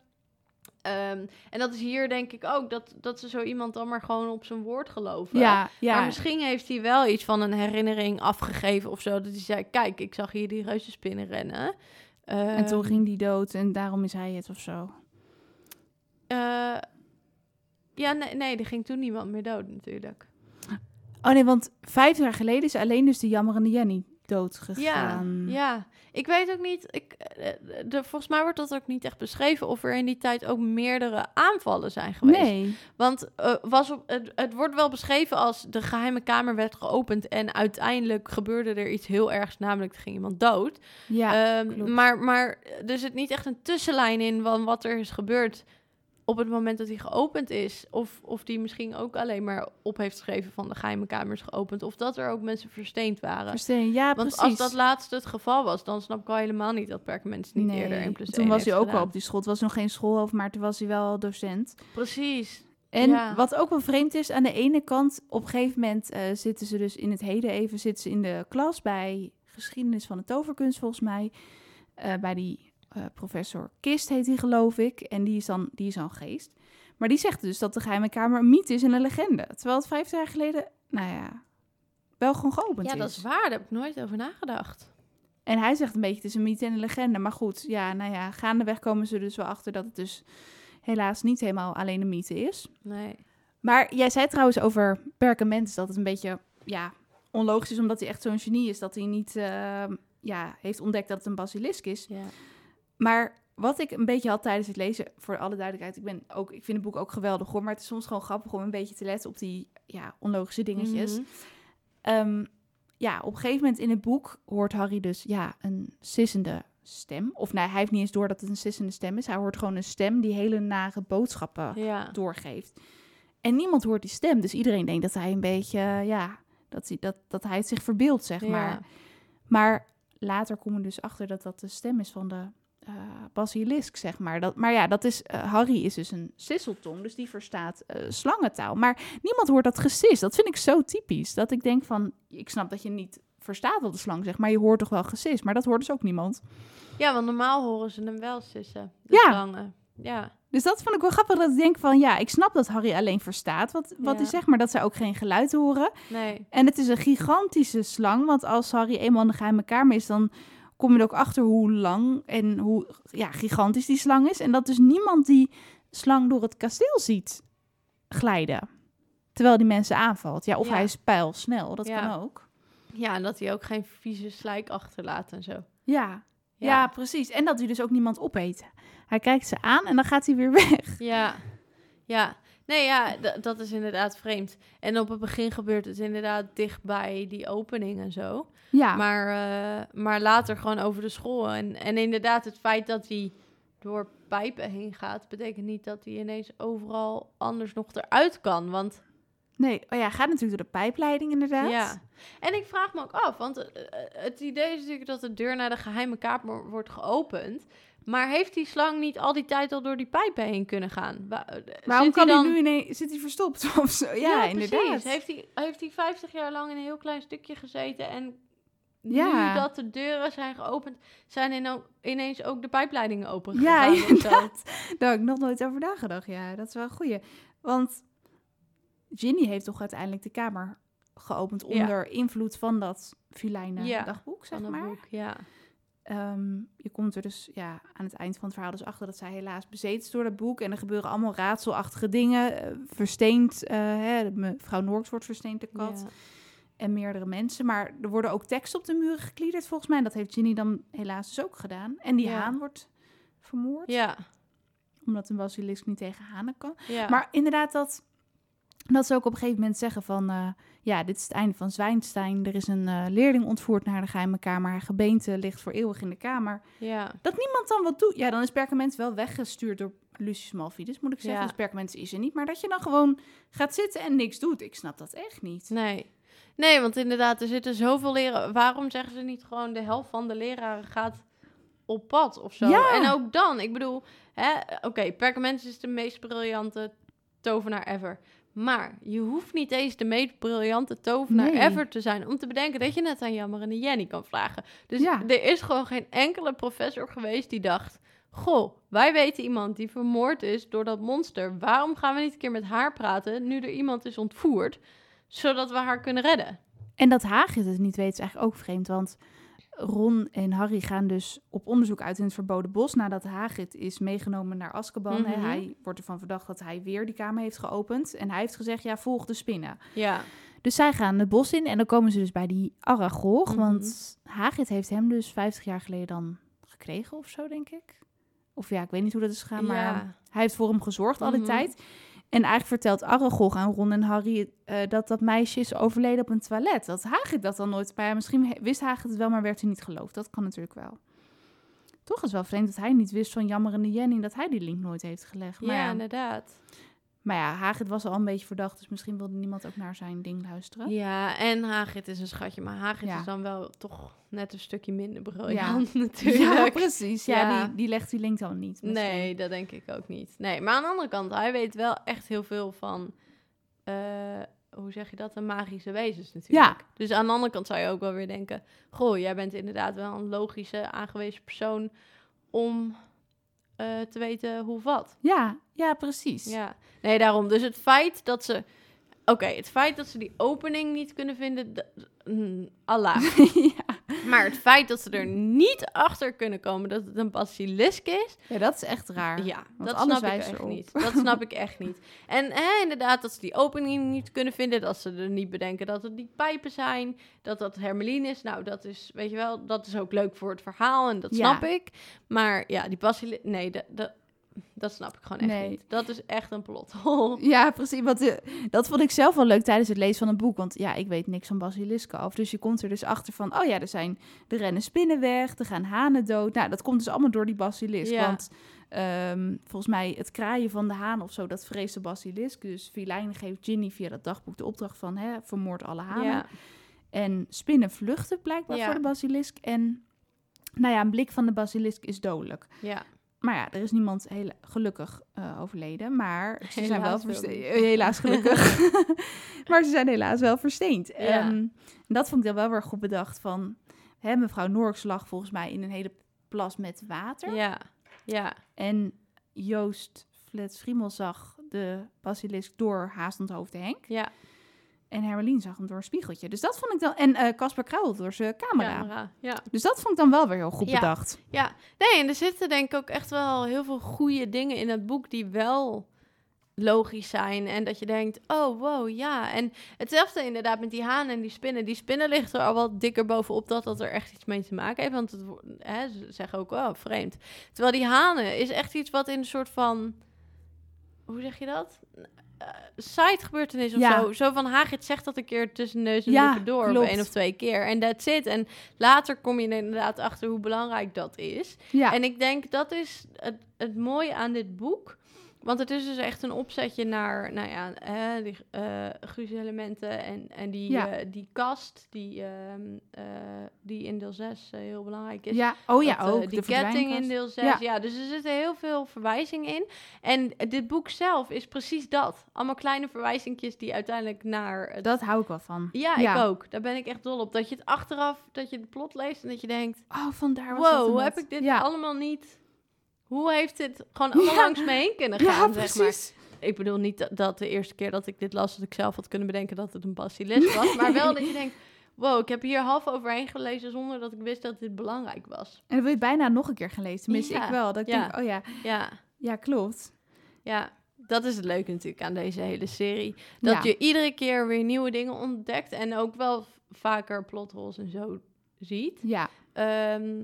Ehm, en dat is hier denk ik ook, dat, dat ze zo iemand dan maar gewoon op zijn woord geloven. ja, ja. Maar misschien heeft hij wel iets van een herinnering afgegeven of zo. Dat hij zei, kijk, ik zag hier die reuzenspinnen rennen. en toen Ehm, ging die dood en daarom is hij het of zo. eh, ja, nee, nee, er ging toen niemand meer dood natuurlijk. Oh nee, want vijf jaar geleden is alleen dus de jammerende Jenny dood Ja, gegaan. ja. Ik weet ook niet, ik, eh, de, volgens mij wordt dat ook niet echt beschreven... of er in die tijd ook meerdere aanvallen zijn geweest. Nee. Want eh, was op, het, het wordt wel beschreven als de geheime kamer werd geopend... en uiteindelijk gebeurde er iets heel ergs, namelijk er ging iemand dood. Ja, Ehm, maar, maar er zit niet echt een tussenlijn in van wat er is gebeurd op het moment dat hij geopend is. Of, of die misschien ook alleen maar op heeft geschreven van de geheime kamer is geopend. Of dat er ook mensen versteend waren. Versteen. Ja, Want precies. als dat laatste het geval was, dan snap ik al helemaal niet dat Perkament niet eerder 1 plus toen 1 was hij ook gedaan. al op die school. Het was nog geen schoolhoofd, maar toen was hij wel docent. Precies. En Ja. wat ook wel vreemd is, aan de ene kant, op een gegeven moment eh, zitten ze dus in het heden even, zitten ze in de klas bij geschiedenis van de toverkunst volgens mij. Eh, bij die eh, professor Kist heet hij geloof ik. En die is, dan, die is dan geest. Maar die zegt dus dat de geheime kamer een mythe is en een legende. Terwijl het vijf jaar geleden, nou ja, wel gewoon geopend Ja, is. dat is waar. Daar heb ik nooit over nagedacht. En hij zegt een beetje, het is een mythe en een legende. Maar goed, ja, nou ja, gaandeweg komen ze dus wel achter dat het dus helaas niet helemaal alleen een mythe is. Nee. Maar jij zei trouwens over Perkament dat het een beetje ja, onlogisch is, omdat hij echt zo'n genie is, dat hij niet eh, ja, heeft ontdekt dat het een basilisk is. Ja. Maar wat ik een beetje had tijdens het lezen, voor alle duidelijkheid, ik, ben ook, ik vind het boek ook geweldig hoor, maar het is soms gewoon grappig om een beetje te letten op die ja, onlogische dingetjes. Mhm. Ehm, ja, op een gegeven moment in het boek hoort Harry dus ja, een sissende stem. Of nee, hij heeft niet eens door dat het een sissende stem is. Hij hoort gewoon een stem die hele nare boodschappen Ja. doorgeeft. En niemand hoort die stem. Dus iedereen denkt dat hij een beetje, ja, dat hij, dat, dat hij het zich verbeeldt, zeg maar. Maar later komen we dus achter dat dat de stem is van de eh, basilisk, zeg maar. Dat, maar ja, dat is, eh, Harry is dus een sisseltong, dus die verstaat eh, slangentaal. Maar niemand hoort dat gesis. Dat vind ik zo typisch. Dat ik denk van, ik snap dat je niet verstaat wat de slang zegt, maar je hoort toch wel gesis. Maar dat hoort dus ook niemand. ja, want normaal horen ze hem wel sissen. De Ja. slangen. Ja. Dus dat vond ik wel grappig dat ik denk van, ja, ik snap dat Harry alleen verstaat wat, wat Ja. hij zegt, maar dat zij ook geen geluid horen. Nee. En het is een gigantische slang, want als Harry eenmaal in de geheime kamer is, dan kom je er ook achter hoe lang en hoe ja, gigantisch die slang is. En dat dus niemand die slang door het kasteel ziet glijden, terwijl die mensen aanvalt. Ja, of Ja. hij is pijlsnel, dat Ja. kan ook. Ja, en dat hij ook geen vieze slijk achterlaat en zo. Ja. Ja. precies. En dat hij dus ook niemand opeet. Hij kijkt ze aan en dan gaat hij weer weg. Ja, ja. Nee, ja, dat is inderdaad vreemd. En op het begin gebeurt het inderdaad dichtbij die opening en zo. Ja, Maar, eh, maar later gewoon over de school. En, en inderdaad, het feit dat hij door pijpen heen gaat, betekent niet dat hij ineens overal anders nog eruit kan. Want nee, oh ja, gaat natuurlijk door de pijpleiding inderdaad. ja. En ik vraag me ook af, want eh, eh, het idee is natuurlijk dat de deur naar de geheime kamer wordt geopend. Maar heeft die slang niet al die tijd al door die pijpen heen kunnen gaan? Wa- eh, Waarom zit kan hij dan... nu ineens, zit hij verstopt of zo? Ja, inderdaad. Precies. Heeft hij, heeft hij 50 jaar lang in een heel klein stukje gezeten en Ja. nu dat de deuren zijn geopend, zijn ineens ook de pijpleidingen open Ja, inderdaad. Daar heb ik nog nooit over nagedacht. Ja, dat is wel een goeie. Want Ginny heeft toch uiteindelijk de kamer geopend Ja. onder invloed van dat filijne Ja, dagboek, zeg maar. boek, ja. Ehm, je komt er dus ja, aan het eind van het verhaal dus achter dat zij helaas bezeten is door dat boek. En er gebeuren allemaal raadselachtige dingen. eh, versteend, eh, hè, mevrouw Norks wordt versteend, de kat. Ja. En meerdere mensen. Maar er worden ook teksten op de muren gekliederd volgens mij. En dat heeft Ginny dan helaas dus ook gedaan. En die Ja. haan wordt vermoord. Ja, Omdat een basilisk niet tegen hanen kan. ja. Maar inderdaad, dat dat ze ook op een gegeven moment zeggen van... eh, ja, dit is het einde van Zwijnstein. Er is een eh, leerling ontvoerd naar de geheime kamer. Haar gebeente ligt voor eeuwig in de kamer. Ja. Dat niemand dan wat doet. Ja, dan is Perkament wel weggestuurd door Lucius Malfides, moet ik zeggen. Ja. Dus Perkament is er niet. Maar dat je dan gewoon gaat zitten en niks doet. Ik snap dat echt niet. Nee. Nee, want inderdaad, er zitten zoveel leren. Waarom zeggen ze niet gewoon de helft van de leraren gaat op pad of zo? Ja. En ook dan, ik bedoel, oké, Perkament is de meest briljante tovenaar ever. Maar je hoeft niet eens de meest briljante tovenaar Nee. ever te zijn om te bedenken dat je net aan Jammer en de Jenny kan vragen. Dus Ja. er is gewoon geen enkele professor geweest die dacht: Goh, wij weten iemand die vermoord is door dat monster. Waarom gaan we niet een keer met haar praten nu er iemand is ontvoerd, zodat we haar kunnen redden? En dat Hagrid het niet weet is eigenlijk ook vreemd. Want Ron en Harry gaan dus op onderzoek uit in het verboden bos... nadat Hagrid is meegenomen naar Azkaban. hè. Mhm. Hij wordt ervan verdacht dat hij weer die kamer heeft geopend. En hij heeft gezegd, ja, volg de spinnen. Ja, Dus zij gaan het bos in en dan komen ze dus bij die Aragog. Mhm. Want Hagrid heeft hem dus 50 jaar geleden dan gekregen of zo, denk ik. Of ja, ik weet niet hoe dat is gegaan, maar hij heeft voor hem gezorgd al die Mhm. tijd. En eigenlijk vertelt Aragog aan Ron en Harry eh, dat dat meisje is overleden op een toilet. Dat Hagrid dat dan nooit bij. Misschien wist Hagrid het wel, maar werd hij niet geloofd. Dat kan natuurlijk wel. Toch is wel vreemd dat hij niet wist van jammerende Jenny... dat hij die link nooit heeft gelegd. Maar ja, ja, inderdaad. Maar ja Hagrid was al een beetje verdacht... dus misschien wilde niemand ook naar zijn ding luisteren. Ja, en Hagrid is een schatje, maar Hagrid Ja. is dan wel toch net een stukje minder briljant Ja, natuurlijk. precies. Ja, Ja. Die, die legt die link dan niet. misschien. Nee, dat denk ik ook niet. Nee, maar aan de andere kant, hij weet wel echt heel veel van, eh, hoe zeg je dat, de magische wezens natuurlijk. Ja. Dus aan de andere kant zou je ook wel weer denken, goh, jij bent inderdaad wel een logische, aangewezen persoon om te weten hoe wat. Ja, ja, precies. Ja, nee, daarom. Dus het feit dat ze, oké, het feit dat ze die opening niet kunnen vinden, mm, Allah. ja. Maar het feit dat ze er niet achter kunnen komen dat het een basilisk is, Ja, dat is echt raar. ja, dat snap ik echt niet. Dat snap ik echt niet. En hè, inderdaad, dat ze die opening niet kunnen vinden, dat ze er niet bedenken dat het die pijpen zijn, dat dat Hermeline is. Nou, dat is, weet je wel, dat is ook leuk voor het verhaal en dat Ja. snap ik. Maar ja, die basilisk, nee, dat, dat, dat snap ik gewoon echt Nee. niet. Dat is echt een plot hole. Ja, precies. Want, eh, dat vond ik zelf wel leuk tijdens het lezen van een boek. Want ja, ik weet niks van basilisken af. Dus je komt er dus achter van... oh ja, er, zijn, er rennen spinnen weg, er gaan hanen dood. Nou, dat komt dus allemaal door die basilisk. Ja. Want ehm, volgens mij het kraaien van de haan of zo... dat vreest de basilisk. Dus Filijn geeft Ginny via dat dagboek de opdracht van... Hè, vermoord alle hanen. Ja, En spinnen vluchten blijkbaar Ja. voor de basilisk. En nou ja, een blik van de basilisk is dodelijk. ja. Maar ja, er is niemand heel gelukkig eh, overleden. Maar ze zijn wel versteend. niet. Helaas gelukkig. maar ze zijn helaas wel versteend. Ja. Ehm, en dat vond ik dan wel weer goed bedacht. Van, hè, mevrouw Norks lag volgens mij in een hele plas met water. ja, ja. En Joost Fletsfriemel zag de basilisk door Haastend Hoofd Henk. ja. En Hermelien zag hem door een spiegeltje. Dus dat vond ik dan... En eh, Casper Krauwel door zijn camera. Camera. Ja. Dus dat vond ik dan wel weer heel goed Ja. bedacht. Ja, nee, en er zitten denk ik ook echt wel heel veel goede dingen in het boek die wel logisch zijn. En dat je denkt, oh wow, ja. En hetzelfde inderdaad met die hanen en die spinnen. Die spinnen ligt er al wat dikker bovenop dat dat er echt iets mee te maken heeft. Want het, hè, ze zeggen ook, oh, vreemd. Terwijl die hanen is echt iets wat in een soort van, hoe zeg je dat? Eh side gebeurtenis of Ja. zo. Zo van Hagrid zegt dat een keer tussen neus en Ja, door. klopt. Of één of twee keer. En that's it. En later kom je er inderdaad achter hoe belangrijk dat is. Ja, En ik denk dat is het, het mooie aan dit boek. Want het is dus echt een opzetje naar, nou ja, hè, die eh gruzelementen en, en die, Ja. eh, die kast die, ehm, eh, die in deel 6 heel belangrijk is. ja. oh ja, Dat, ook. die de ketting in deel 6. Ja. Ja. dus er zitten heel veel verwijzingen in. En dit boek zelf is precies dat. Allemaal kleine verwijzingjes die uiteindelijk naar... Het... Dat hou ik wel van. Ja, Ja. ik ook. Daar ben ik echt dol op. Dat je het achteraf, dat je het plot leest en dat je denkt... Oh, vandaar was dat Wow, hoe heb ik dit allemaal niet... Hoe heeft dit gewoon allemaal Ja. langs me heen kunnen gaan, Ja, zeg maar. Ik bedoel niet dat, de eerste keer dat ik dit las... dat ik zelf had kunnen bedenken dat het een basilisk was. maar wel dat je denkt... Wow, ik heb hier half overheen gelezen zonder dat ik wist dat dit belangrijk was. En dan wil je bijna nog een keer gaan lezen. Tenminste, Ja, ik wel. Dat ik ja. denk, oh ja, Ja, ja, klopt. ja. Dat is het leuke natuurlijk aan deze hele serie. Dat Ja. je iedere keer weer nieuwe dingen ontdekt. En ook wel vaker plotholes en zo ziet. Ja, Ehm,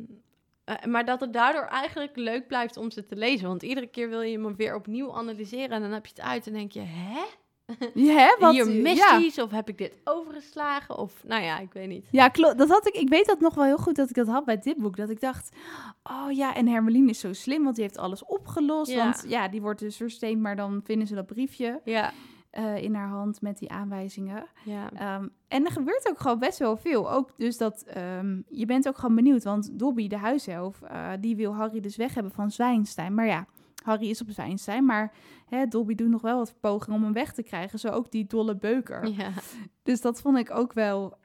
eh, maar dat het daardoor eigenlijk leuk blijft om ze te lezen. Want iedere keer wil je hem weer opnieuw analyseren. En dan heb je het uit en denk je, hè? Ja, wat, Hier ja. misties, of heb ik dit overgeslagen? Of, nou ja, ik weet niet. Ja, klopt. Dat had ik. Ik weet dat nog wel heel goed dat ik dat had bij dit boek. Dat ik dacht, oh ja, en Hermeline is zo slim, want die heeft alles opgelost. Ja. Want ja, die wordt dus versteend, maar dan vinden ze dat briefje Ja, eh, in haar hand met die aanwijzingen. ja. Ehm, en er gebeurt ook gewoon best wel veel. Ook dus dat ehm, je bent ook gewoon benieuwd, want Dobby, de huiself, eh, die wil Harry dus weg hebben van Zwijnstein. Maar ja, Harry is op Zwijnstein, maar hè, Dobby doet nog wel wat pogingen om hem weg te krijgen. Zo ook die dolle beuker. ja. Dus dat vond ik ook wel,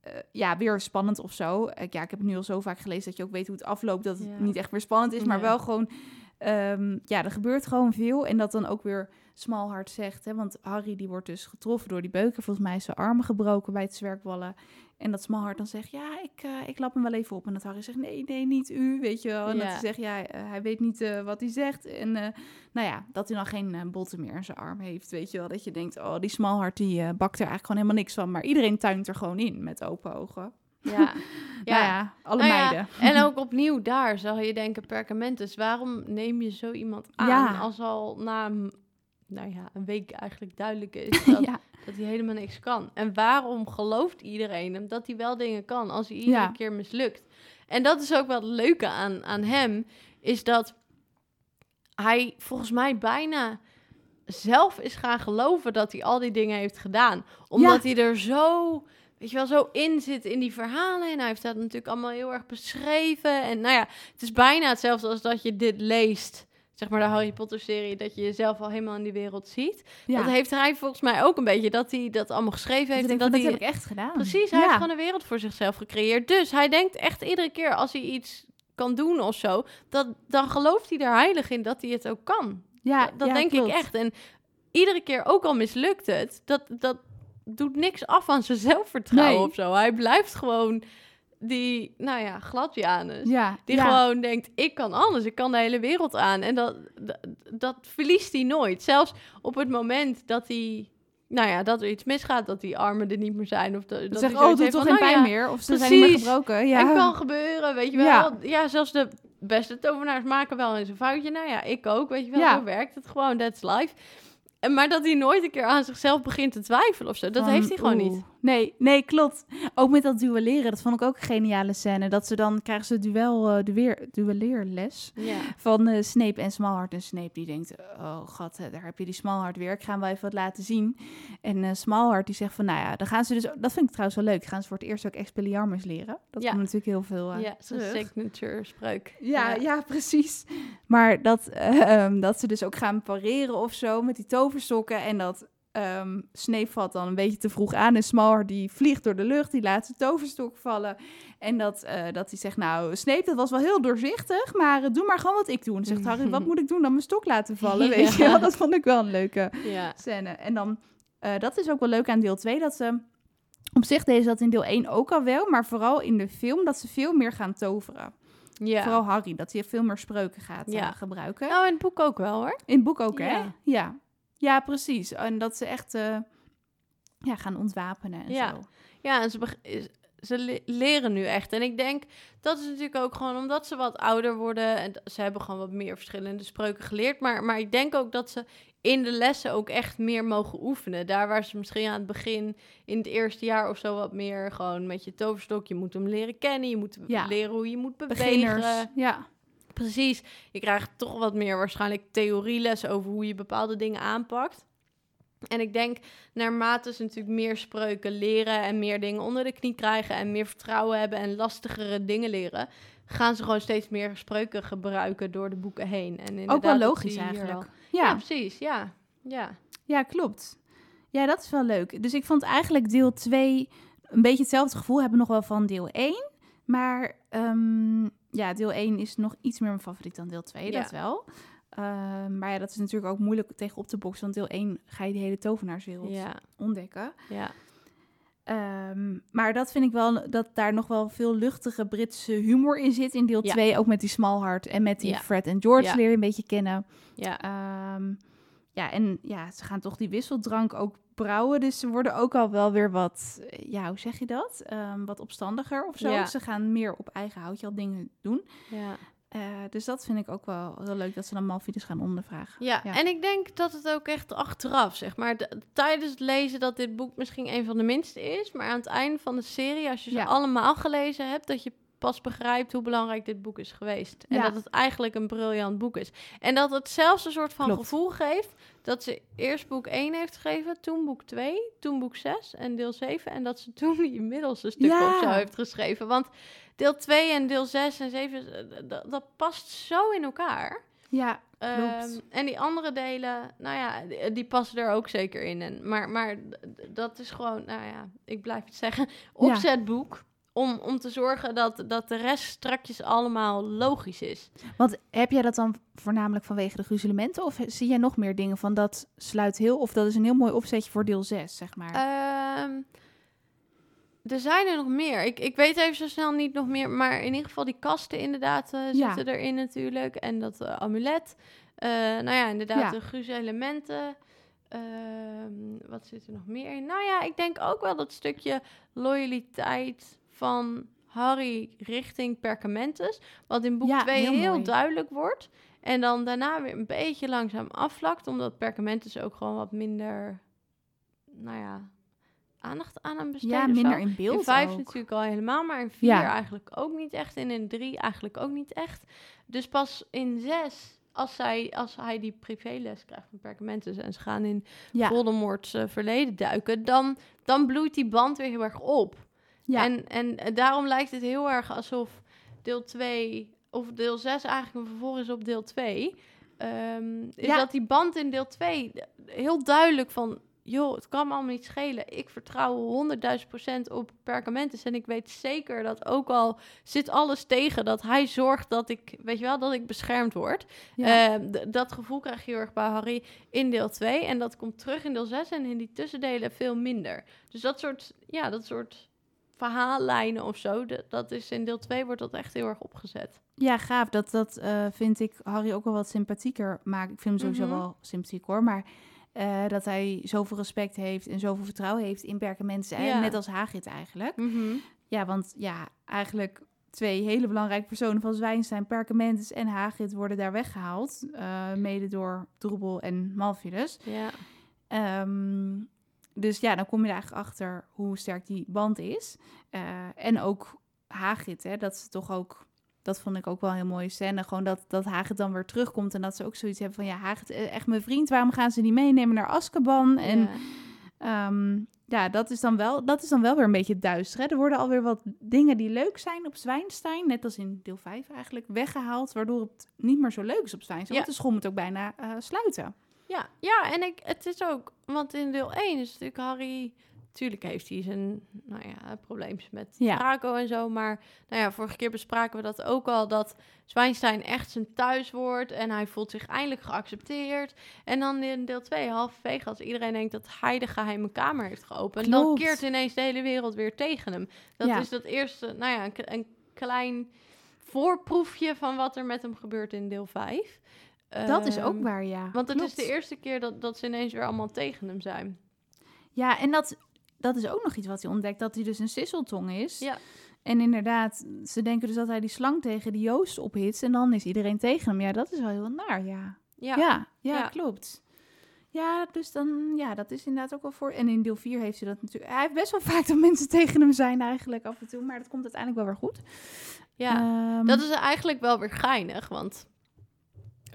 eh, ja, weer spannend of zo. Ik, ja, ik heb het nu al zo vaak gelezen dat je ook weet hoe het afloopt, dat het Ja. niet echt meer spannend is, maar Nee. wel gewoon, ehm, ja, er gebeurt gewoon veel. En dat dan ook weer Smalhart zegt, hè, want Harry die wordt dus getroffen door die beuker. Volgens mij is zijn armen gebroken bij het zwerkballen. En dat Smalhart dan zegt, ja, ik, eh, ik lap hem wel even op. En dat Harry zegt, nee, nee, niet u, weet je wel. En Ja. dat hij zegt, ja, eh, hij weet niet eh, wat hij zegt. En nou ja, dat hij dan geen botten meer in zijn arm heeft, weet je wel. Dat je denkt, oh, die Smalhart, die bakt er eigenlijk gewoon helemaal niks van. Maar iedereen tuint er gewoon in met open ogen. Ja. Ja, nou ja alle Nou ja, meiden. En ook opnieuw daar zou je denken, perkamentus, waarom neem je zo iemand aan Ja. als al na een, nou ja, een week eigenlijk duidelijk is dat, dat hij helemaal niks kan? En waarom gelooft iedereen hem dat hij wel dingen kan als hij iedere keer mislukt? En dat is ook wel het leuke aan, aan hem, is dat hij volgens mij bijna zelf is gaan geloven dat hij al die dingen heeft gedaan. Omdat hij er zo, weet je wel, zo in zit in die verhalen. En hij heeft dat natuurlijk allemaal heel erg beschreven. En nou ja, het is bijna hetzelfde als dat je dit leest. Zeg maar de Harry Potter serie, dat je jezelf al helemaal in die wereld ziet. ja. Dat heeft hij volgens mij ook een beetje, dat hij dat allemaal geschreven Dus heeft. ik En dat hij heb ik echt gedaan. Precies, hij ja. heeft gewoon een wereld voor zichzelf gecreëerd. Dus hij denkt echt iedere keer als hij iets kan doen of zo, dat, dan gelooft hij er heilig in dat hij het ook kan. ja, dat dat ja, denk klopt. ik echt. En iedere keer, ook al mislukt het, dat, dat doet niks af aan zijn zelfvertrouwen Nee. of zo. Hij blijft gewoon die, nou ja, gladjanus. Ja, Die ja. gewoon denkt, ik kan alles, ik kan de hele wereld aan. En dat, dat, dat verliest hij nooit. Zelfs op het moment dat hij, nou ja, dat er iets misgaat, dat die armen er niet meer zijn. Of dat, Dat hij oh, zoiets doet heeft toch geen pijn nou ja, meer? Of ze zijn niet meer gebroken? Ja. Het kan gebeuren, weet je wel. Ja. Zelfs de beste tovenaars maken wel eens een foutje. Nou ja, ik ook, weet je wel. Ja. Zo werkt het gewoon, that's life. Maar dat hij nooit een keer aan zichzelf begint te twijfelen of zo, dat Van, heeft hij gewoon oeh. niet. Nee, nee, klopt. Ook met dat duelleren, dat vond ik ook een geniale scène. Dat ze dan krijgen ze duel, eh dueer, duelleerles Ja. van eh, Snape en Smalhart. En Snape die denkt, oh god, eh, daar heb je die Smalhart weer. Ik ga hem wel even wat laten zien. En Smalhart die zegt van, nou ja, dan gaan ze dus... Dat vind ik trouwens wel leuk. Gaan ze voor het eerst ook Expelliarmus leren. Dat Ja. komt natuurlijk heel veel ja, zo'n signature spreuk. Ja, ja, precies. Maar dat, eh, ehm, dat ze dus ook gaan pareren of zo met die toverstokken. En dat Snape valt dan een beetje te vroeg aan. En Smalhart die vliegt door de lucht, die laat zijn toverstok vallen. En dat, eh, dat hij zegt, nou Snape, dat was wel heel doorzichtig. Maar eh, doe maar gewoon wat ik doe. En zegt Harry, wat moet ik doen? Dan mijn stok laten vallen, weet je wel. Dat vond ik wel een leuke Ja. scène. En dan, eh, dat is ook wel leuk aan deel 2, dat ze... Op zich deden ze dat in deel 1 ook al wel, maar vooral in de film dat ze veel meer gaan toveren. ja. Vooral Harry, dat hij veel meer spreuken gaat gebruiken. Nou, in het boek ook wel hoor. In het boek ook, hè? Ja. Ja. Precies. En dat ze echt eh, ja, gaan ontwapenen en Ja. zo. Ja, en ze, ze le- leren nu echt. En ik denk, dat is natuurlijk ook gewoon omdat ze wat ouder worden. En ze hebben gewoon wat meer verschillende spreuken geleerd. Maar, maar ik denk ook dat ze in de lessen ook echt meer mogen oefenen. Daar waar ze misschien aan het begin, in het eerste jaar of zo, wat meer gewoon met je toverstok. Je moet hem leren kennen. Je moet Ja. leren hoe je moet bewegen. Beginners. Ja. Precies. Je krijgt toch wat meer waarschijnlijk theorielessen over hoe je bepaalde dingen aanpakt. En ik denk, naarmate ze natuurlijk meer spreuken leren en meer dingen onder de knie krijgen en meer vertrouwen hebben en lastigere dingen leren, gaan ze gewoon steeds meer spreuken gebruiken door de boeken heen. En Ook wel logisch eigenlijk. Ja. precies. Ja. Ja. ja, klopt. Ja, dat is wel leuk. Dus ik vond eigenlijk deel 2 een beetje hetzelfde gevoel hebben nog wel van deel 1. Maar ehm, ja, deel 1 is nog iets meer mijn favoriet dan deel 2, Ja. dat wel. Ehm, maar ja, dat is natuurlijk ook moeilijk tegen op te boksen. Want deel 1 ga je die hele tovenaarswereld Ja. ontdekken. Ja. Ehm, maar dat vind ik wel, dat daar nog wel veel luchtige Britse humor in zit in deel Ja. 2. Ook met die Smallheart en met die Ja. Fred en George Ja. leer je een beetje kennen. Ja. Ehm, ja, en ja, ze gaan toch die wisseldrank ook brouwen. Dus ze worden ook al wel weer wat, eh, ja, hoe zeg je dat? Ehm, wat opstandiger of zo. Ja. Ze gaan meer op eigen houtje al dingen doen. Ja. Eh, dus dat vind ik ook wel heel leuk dat ze dan Malfides gaan ondervragen. Ja, en ik denk dat het ook echt achteraf, zeg maar, de- tijdens het lezen dat dit boek misschien een van de minste is, maar aan het einde van de serie, als je ze Ja. allemaal gelezen hebt, dat je pas begrijpt hoe belangrijk dit boek is geweest. En Ja. dat het eigenlijk een briljant boek is. En dat het zelfs een soort van Klopt. gevoel geeft dat ze eerst boek 1 heeft gegeven, toen boek 2, toen boek 6 en deel 7. En dat ze toen die middelste stukken Ja. of zo heeft geschreven. Want deel 2 en deel 6 en 7, eh, dat, dat past zo in elkaar. Ja, Ehm, Klopt. en die andere delen, nou ja, die, die passen er ook zeker in. En, maar, maar dat is gewoon, nou ja, ik blijf het zeggen, opzetboek. Om, om te zorgen dat, dat de rest strakjes allemaal logisch is. want heb jij dat dan voornamelijk vanwege de gruzelementen? Of zie jij nog meer dingen van dat sluit heel... Of dat is een heel mooi opzetje voor deel 6, zeg maar. Ehm, er zijn er nog meer. Ik, ik weet even zo snel niet nog meer. Maar in ieder geval die kasten inderdaad eh, Ja. zitten erin natuurlijk. En dat eh, amulet. Eh, nou ja, inderdaad Ja. de gruze elementen. Ehm, wat zit er nog meer in? Nou ja, ik denk ook wel dat stukje loyaliteit van Harry richting Perkamentus. Wat in boek Ja, 2 heel duidelijk wordt. En dan daarna weer een beetje langzaam afvlakt. Omdat Perkamentus ook gewoon wat minder... Nou ja, aandacht aan hem besteedt. ja, minder in beeld In vijf ook. natuurlijk al helemaal, maar in vier Ja. eigenlijk ook niet echt. En in drie eigenlijk ook niet echt. Dus pas in zes, als, zij, als hij die privéles krijgt van Perkamentus... en ze gaan in Ja, Voldemort's eh, verleden duiken... Dan, dan bloeit die band weer heel erg op. ja. En, en daarom lijkt het heel erg alsof deel 2... of deel 6 eigenlijk een vervolg is op deel 2... Ehm, is Ja. dat die band in deel 2 heel duidelijk van... joh, het kan me allemaal niet schelen. Ik vertrouw 100.000 procent op Perkamentus. En ik weet zeker dat ook al zit alles tegen... dat hij zorgt dat ik, weet je wel, dat ik beschermd word. ja. Eh, d- dat gevoel krijg je heel erg bij Harry in deel 2. En dat komt terug in deel 6 en in die tussendelen veel minder. Dus dat soort, ja, dat soort verhaallijnen of zo... dat is in deel 2 wordt dat echt heel erg opgezet. Ja, gaaf. Dat, dat eh, vind ik Harry ook wel wat sympathieker maken. Ik vind hem sowieso Mhm. wel sympathiek hoor. Maar eh, dat hij zoveel respect heeft en zoveel vertrouwen heeft in Perkamentus. en Ja. Net als Hagrid eigenlijk. Mhm. Ja, want ja, eigenlijk twee hele belangrijke personen van Zwijnstein, Perkamentus en Hagrid worden daar weggehaald. eh, mede door Droebel en Malfidus. Ja. Ehm, dus ja, dan kom je er eigenlijk achter hoe sterk die band is. Eh, en ook Hagrid, hè, dat ze toch ook... Dat vond ik ook wel een heel mooie scène. Gewoon dat, dat Hagrid dan weer terugkomt en dat ze ook zoiets hebben van... Ja, Hagrid, eh, echt mijn vriend, waarom gaan ze die meenemen naar Azkaban? En Ja. Ehm, ja, dat is, dan wel, dat is dan wel weer een beetje duister. Hè? Er worden alweer wat dingen die leuk zijn op Zwijnstein, net als in deel 5 eigenlijk, weggehaald. Waardoor het niet meer zo leuk is op Zwijnstein. Ja. Want de school moet ook bijna eh, sluiten. Ja, ja, en ik, het is ook, want in deel 1 is natuurlijk Harry, natuurlijk heeft hij zijn, nou ja, probleempjes met Ja. Draco en zo, maar nou ja, vorige keer bespraken we dat ook al, dat Zwijnstein echt zijn thuis wordt en hij voelt zich eindelijk geaccepteerd. En dan in deel 2, halverwege, als iedereen denkt dat hij de geheime kamer heeft geopend, dan keert ineens de hele wereld weer tegen hem. Dat Ja. is dat eerste, nou ja, een, een klein voorproefje van wat er met hem gebeurt in deel 5. Dat is ook Ehm, waar, ja. want het is de eerste keer dat, dat ze ineens weer allemaal tegen hem zijn. Ja, en dat, dat is ook nog iets wat hij ontdekt, dat hij dus een sisseltong is. Ja. En inderdaad, ze denken dus dat hij die slang tegen die Joost ophitst en dan is iedereen tegen hem. Ja, dat is wel heel naar, ja. Ja. Ja, ja, Ja. klopt. Ja, dus dan, ja, dat is inderdaad ook wel voor. En in deel 4 heeft hij dat natuurlijk. Hij heeft best wel vaak dat mensen tegen hem zijn, eigenlijk af en toe. Maar dat komt uiteindelijk wel weer goed. Ja, Ehm, dat is eigenlijk wel weer geinig, want...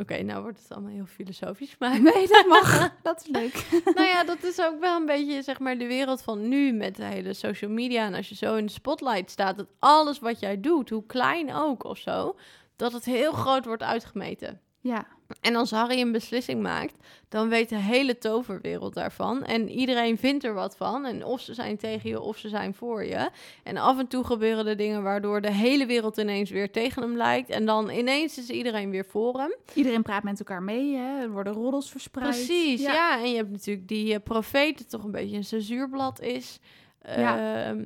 Oké, nou wordt het allemaal heel filosofisch, maar... Nee, dat mag. dat is leuk. nou ja, dat is ook wel een beetje, zeg maar, de wereld van nu met de hele social media. En als je zo in de spotlight staat, dat alles wat jij doet, hoe klein ook of zo, dat het heel groot wordt uitgemeten. Ja, En als Harry een beslissing maakt, dan weet de hele toverwereld daarvan. En iedereen vindt er wat van. En of ze zijn tegen je, of ze zijn voor je. En af en toe gebeuren er dingen waardoor de hele wereld ineens weer tegen hem lijkt. En dan ineens is iedereen weer voor hem. iedereen praat met elkaar mee. Hè? Er worden roddels verspreid. Precies, ja. ja. En je hebt natuurlijk die uh, profeet, dat toch een beetje een censuurblad is. Ja. Ehm,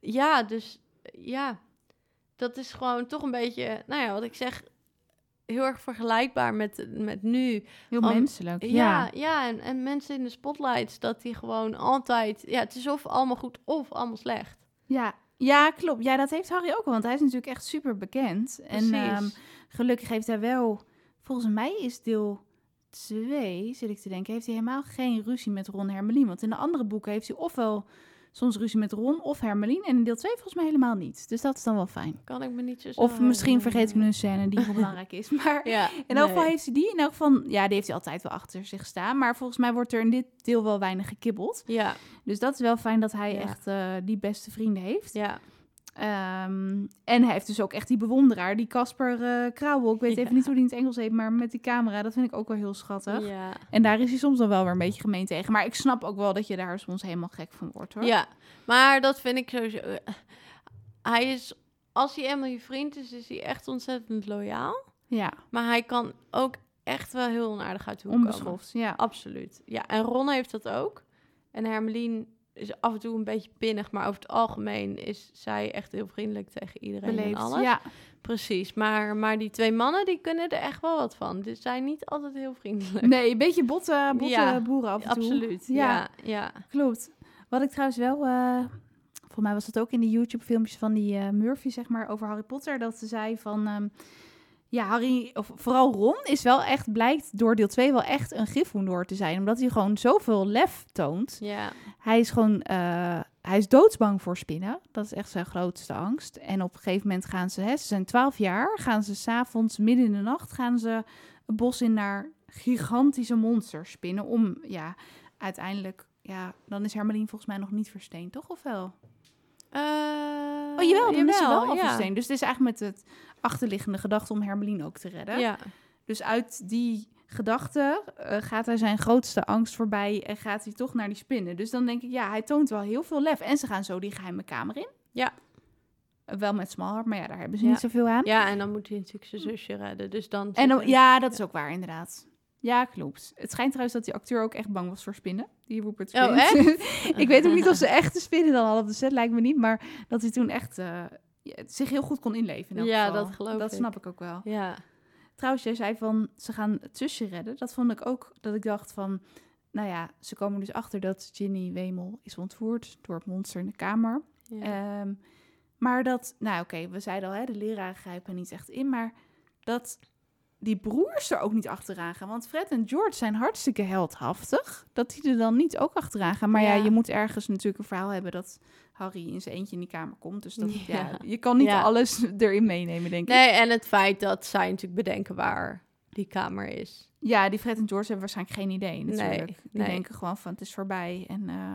ja, dus ja, dat is gewoon toch een beetje, nou ja, wat ik zeg, heel erg vergelijkbaar met, met nu. Heel menselijk. Ja, Ja. ja, en, en mensen in de spotlights, dat die gewoon altijd... Ja, het is of allemaal goed of allemaal slecht. ja, Ja, klopt. Ja, dat heeft Harry ook wel, want hij is natuurlijk echt super bekend. En ehm, gelukkig heeft hij wel, volgens mij is deel 2, zit ik te denken, heeft hij helemaal geen ruzie met Ron en Hermeline. Want in de andere boeken heeft hij ofwel soms ruzie met Ron of Hermeline. En in deel 2 volgens mij helemaal niet. Dus dat is dan wel fijn. Kan ik me niet zo Of misschien vergeet ik nu een scène die heel belangrijk is. Maar Ja, in elk geval nee. heeft hij die. In elk geval, ja, die heeft hij altijd wel achter zich staan. Maar volgens mij wordt er in dit deel wel weinig gekibbeld. Ja, Dus dat is wel fijn dat hij Ja. echt eh, die beste vrienden heeft. ja. Ehm, en hij heeft dus ook echt die bewonderaar, die Casper Krauwel. Ik weet Ja. even niet hoe die in het Engels heet, maar met die camera, dat vind ik ook wel heel schattig. Ja. En daar is hij soms dan wel weer een beetje gemeen tegen. Maar ik snap ook wel dat je daar soms helemaal gek van wordt, hoor. ja, maar dat vind ik sowieso... eh, Hij is, als hij eenmaal je vriend is, is hij echt ontzettend loyaal. Ja, Maar hij kan ook echt wel heel onaardig uit de hoek komen. Ja. Absoluut. Ja, en Ron heeft dat ook. En Hermelien is af en toe een beetje pinnig, maar over het algemeen is zij echt heel vriendelijk tegen iedereen en alles. Ja, Precies, maar, maar die twee mannen, die kunnen er echt wel wat van. Die zijn niet altijd heel vriendelijk. nee, een beetje botte, botte Ja, boeren af en toe. Absoluut, Ja, ja. ja. klopt. Wat ik trouwens wel... eh volgens mij was dat ook in de YouTube-filmpjes van die eh, Murphy, zeg maar, over Harry Potter. Dat ze zei van... ehm, ja, Harry, of vooral Ron, is wel echt, blijkt door deel 2 wel echt een Gryffindor te zijn. Omdat hij gewoon zoveel lef toont. Ja, Hij is gewoon, eh, hij is doodsbang voor spinnen. Dat is echt zijn grootste angst. En op een gegeven moment gaan ze, hè, ze zijn 12 jaar, gaan ze s'avonds midden in de nacht, gaan ze bos in naar gigantische monsters spinnen. Om, ja, uiteindelijk, ja, dan is Hermeline volgens mij nog niet versteend, toch? Of wel? Eh, Oh, jawel, dan is ze wel al ja. versteend. Dus het is eigenlijk met het achterliggende gedachte om Hermeline ook te redden. Ja, Dus uit die gedachte eh, gaat hij zijn grootste angst voorbij en gaat hij toch naar die spinnen. Dus dan denk ik, ja, hij toont wel heel veel lef. En ze gaan zo die geheime kamer in. Ja. Eh, wel met Smallheart, maar ja, daar hebben ze Ja. niet zoveel aan. ja, en dan moet hij natuurlijk zijn zusje redden. Dus dan en dan, ja, dat is ook waar, inderdaad. Ja, klopt. Het schijnt trouwens dat die acteur ook echt bang was voor spinnen. Die Rupert Oh, Grint. ik weet ook niet of ze echte spinnen dan hadden op de set, lijkt me niet. Maar dat hij toen echt eh, zich heel goed kon inleven. in elk Ja, geval. dat geloof Dat ik. snap ik ook wel. Ja, Trouwens, jij zei van ze gaan het zusje redden. Dat vond ik ook dat ik dacht van, nou ja, ze komen dus achter dat Ginny Wemel is ontvoerd door het monster in de kamer. ja. Ehm, maar dat, nou oké, we zeiden al, hè, de leraren grijpen niet echt in, maar dat die broers er ook niet achteraan gaan. Want Fred en George zijn hartstikke heldhaftig. Dat die er dan niet ook achteraan gaan. Maar ja, Ja. je moet ergens natuurlijk een verhaal hebben dat Harry in zijn eentje in die kamer komt. Dus dat, ja. Ja. je kan niet Ja. alles erin meenemen, denk ik. Nee, en het feit dat zij natuurlijk bedenken waar die kamer is. Ja, die Fred en George hebben waarschijnlijk geen idee natuurlijk. Nee, die nee. denken gewoon van het is voorbij. En eh,